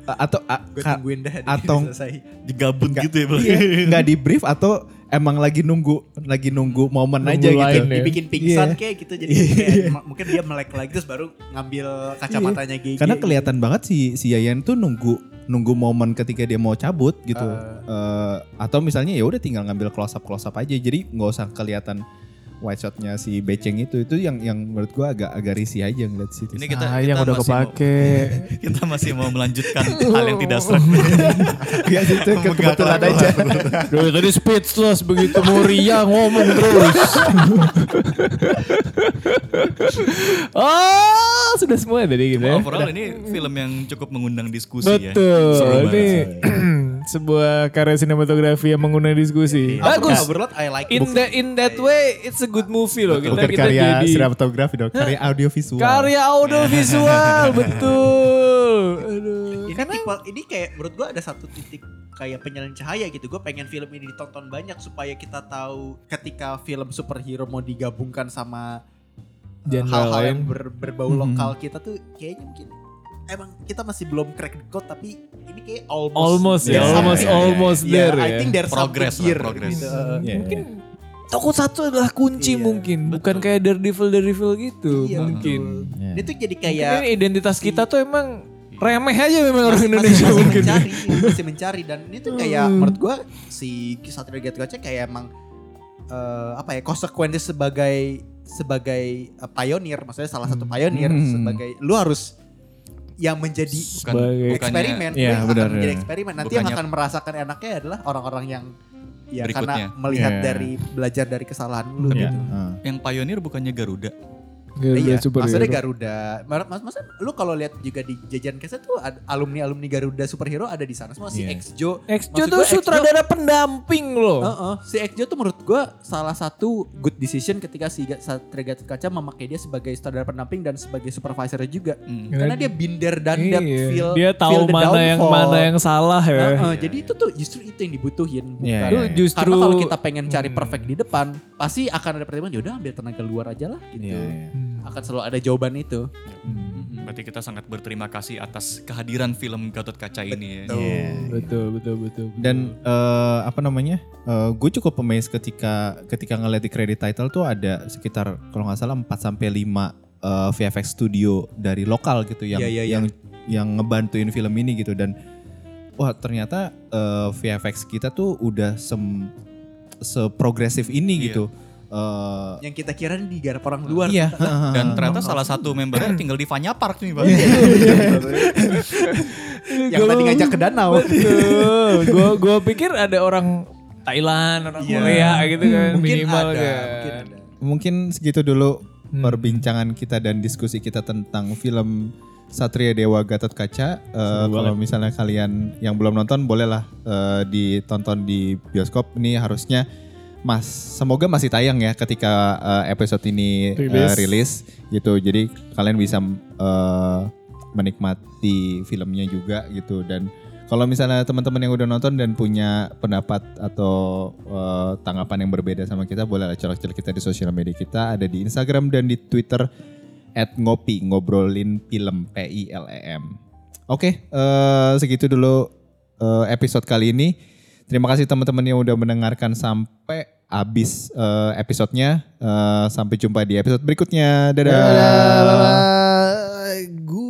Speaker 3: atau a-
Speaker 5: Gue
Speaker 3: ka- atau-.
Speaker 4: Digabut gitu ya.
Speaker 3: Iya, nggak di brief atau emang lagi nunggu lagi nunggu momen
Speaker 1: Nunggu
Speaker 3: aja gitu.
Speaker 1: ya.
Speaker 5: Dibikin pingsan
Speaker 3: Iya.
Speaker 5: kayak gitu jadi kayak ma- mungkin dia melek lagi terus baru ngambil kacamatanya gigi.
Speaker 3: Karena kelihatan banget si si Yayan tuh nunggu nunggu momen ketika dia mau cabut gitu. Eh, atau misalnya ya udah tinggal ngambil close up close up aja. Jadi nggak usah kelihatan wide shotnya si beceng itu itu yang yang menurut gua agak agak risih aja ngeliat situ.
Speaker 4: Ini kita,
Speaker 1: Sayang
Speaker 4: kita
Speaker 1: udah
Speaker 4: masih mau-
Speaker 1: kepake.
Speaker 4: kita masih mau melanjutkan hal yang tidak serak.
Speaker 3: Iya sih, itu kebetulan aja.
Speaker 1: Duh, tadi speechless begitu mau Ria ngomong terus. oh, sudah semua tadi gitu ya.
Speaker 4: Overall ini film yang cukup mengundang diskusi ya. Seru
Speaker 1: Betul. Ini. sebuah karya sinematografi yang mengundang diskusi. Bagus.
Speaker 5: Overload I like
Speaker 1: In that in that way, it's a good movie loh. Kita
Speaker 3: Bukan
Speaker 1: kita
Speaker 3: karya
Speaker 1: jadi
Speaker 3: sinematografi dong, karya audiovisual.
Speaker 1: karya audiovisual, betul. Aduh.
Speaker 5: Ini tipe ini kayak menurut gua ada satu titik kayak penyalin cahaya gitu. Gue pengen film ini ditonton banyak supaya kita tahu ketika film superhero mau digabungkan sama
Speaker 1: Genre
Speaker 5: hal-hal yang ber- berbau lokal kita tuh kayaknya mungkin emang kita masih belum crack the code tapi ini kayak almost
Speaker 1: Almost ya,
Speaker 5: there's
Speaker 1: almost
Speaker 5: something.
Speaker 1: almost
Speaker 5: Yeah,
Speaker 1: there
Speaker 5: I
Speaker 1: ya.
Speaker 5: think there's
Speaker 4: Progress lah, progress.
Speaker 5: gitu.
Speaker 3: Iya,
Speaker 1: Mungkin
Speaker 3: iya.
Speaker 1: toko satu adalah kunci
Speaker 5: Iya,
Speaker 1: mungkin, bukan kayak Daredevil Daredevil gitu
Speaker 5: Iya,
Speaker 1: mungkin.
Speaker 5: betul.
Speaker 3: Iya.
Speaker 5: Ini tuh jadi
Speaker 1: Mungkin
Speaker 5: kayak
Speaker 1: ini identitas kita tuh emang remeh aja memang orang Indonesia
Speaker 5: masih, masih
Speaker 1: mungkin.
Speaker 5: mencari masih mencari dan ini tuh kayak menurut gua si Satria Gatot Kaca kayak emang eh, apa ya konsekuensi sebagai sebagai eh, pioneer, maksudnya salah satu pioneer
Speaker 3: Hmm.
Speaker 5: sebagai lu harus yang menjadi
Speaker 4: Bukan, bukannya
Speaker 5: eksperimen, lu yang
Speaker 3: benar,
Speaker 5: akan menjadi
Speaker 3: iya.
Speaker 5: eksperimen. Nanti yang
Speaker 4: Bukannya-
Speaker 5: akan merasakan enaknya adalah orang-orang yang ya
Speaker 4: Berikutnya.
Speaker 5: karena melihat
Speaker 3: Iya.
Speaker 5: dari belajar dari kesalahan lu
Speaker 3: Iya.
Speaker 5: gitu.
Speaker 3: ah.
Speaker 4: yang pioneer bukannya Garuda.
Speaker 1: Garuda
Speaker 5: iya,
Speaker 1: superhero.
Speaker 5: maksudnya Garuda. Mas, mas, mas, lu kalau lihat juga di jajan keset tuh alumni alumni Garuda superhero ada di sana semua. Si
Speaker 3: Iya.
Speaker 5: Exjo,
Speaker 1: Exjo
Speaker 5: maksud
Speaker 1: tuh
Speaker 5: Exjo-
Speaker 1: sutradara pendamping loh.
Speaker 5: Heeh, si Exjo tuh menurut gua salah satu good decision ketika si Satria Gatot Kaca memakai dia sebagai sutradara pendamping dan sebagai supervisor juga.
Speaker 4: Hmm.
Speaker 5: Karena dia binder dan
Speaker 1: Iya.
Speaker 5: feel
Speaker 1: dia tahu
Speaker 5: feel the
Speaker 1: mana yang
Speaker 5: downfall.
Speaker 1: mana yang salah ya.
Speaker 5: Heeh, jadi itu tuh justru itu yang dibutuhin bukan.
Speaker 3: Iya,
Speaker 1: Itu
Speaker 3: iya.
Speaker 1: justru
Speaker 5: Karena kalau kita pengen cari
Speaker 1: Hmm.
Speaker 5: perfect di depan, pasti akan ada pertimbangan. Yaudah ambil tenaga luar aja lah gitu.
Speaker 3: Iya, iya.
Speaker 1: Hmm.
Speaker 5: Akan selalu ada jawaban itu.
Speaker 4: Berarti kita sangat berterima kasih atas kehadiran film Gatot Kaca ini ya.
Speaker 3: Iya.
Speaker 1: betul betul betul.
Speaker 3: Dan eh, apa namanya? gue cukup amazed ketika ketika ngeliat di credit title tuh ada sekitar kalau nggak salah 4 sampai 5 eh, VFX studio dari lokal gitu yang
Speaker 5: Iya, iya, iya.
Speaker 3: yang yang ngebantuin film ini gitu dan wah ternyata eh, VFX kita tuh udah sem seprogresif ini
Speaker 4: Iya.
Speaker 3: gitu. Eh,
Speaker 5: Yang kita kira digarap orang luar.
Speaker 3: iya.
Speaker 4: Dan ternyata salah satu membernya tinggal di Vanya Park nih, Bang.
Speaker 5: yang tadi ngajak ke danau.
Speaker 1: gue gue pikir ada orang Thailand, orang Korea gitu kan
Speaker 5: mungkin
Speaker 1: minimal
Speaker 5: ada,
Speaker 1: kan.
Speaker 5: mungkin ada.
Speaker 3: Mungkin segitu dulu
Speaker 1: Hmm.
Speaker 3: perbincangan kita dan diskusi kita tentang film Satria Dewa Gatot Kaca. Eh, kalau misalnya kalian yang belum nonton bolehlah eh, ditonton di bioskop. Ini harusnya Mas, semoga masih tayang ya ketika eh, episode ini eh,
Speaker 1: Rilis.
Speaker 3: rilis gitu. Jadi kalian bisa eh, menikmati filmnya juga gitu dan kalau misalnya teman-teman yang udah nonton dan punya pendapat atau eh, tanggapan yang berbeda sama kita, boleh lah colok-colok kita di sosial media kita. Ada di Instagram dan di Twitter at ngopi, ngobrolin film P I L E M. Oke, eh, segitu dulu eh, episode kali ini. Terima kasih teman-teman yang udah mendengarkan sampai habis eh, episodenya. Eh, sampai jumpa di episode berikutnya. Dadah.
Speaker 7: Dadah, bye-bye.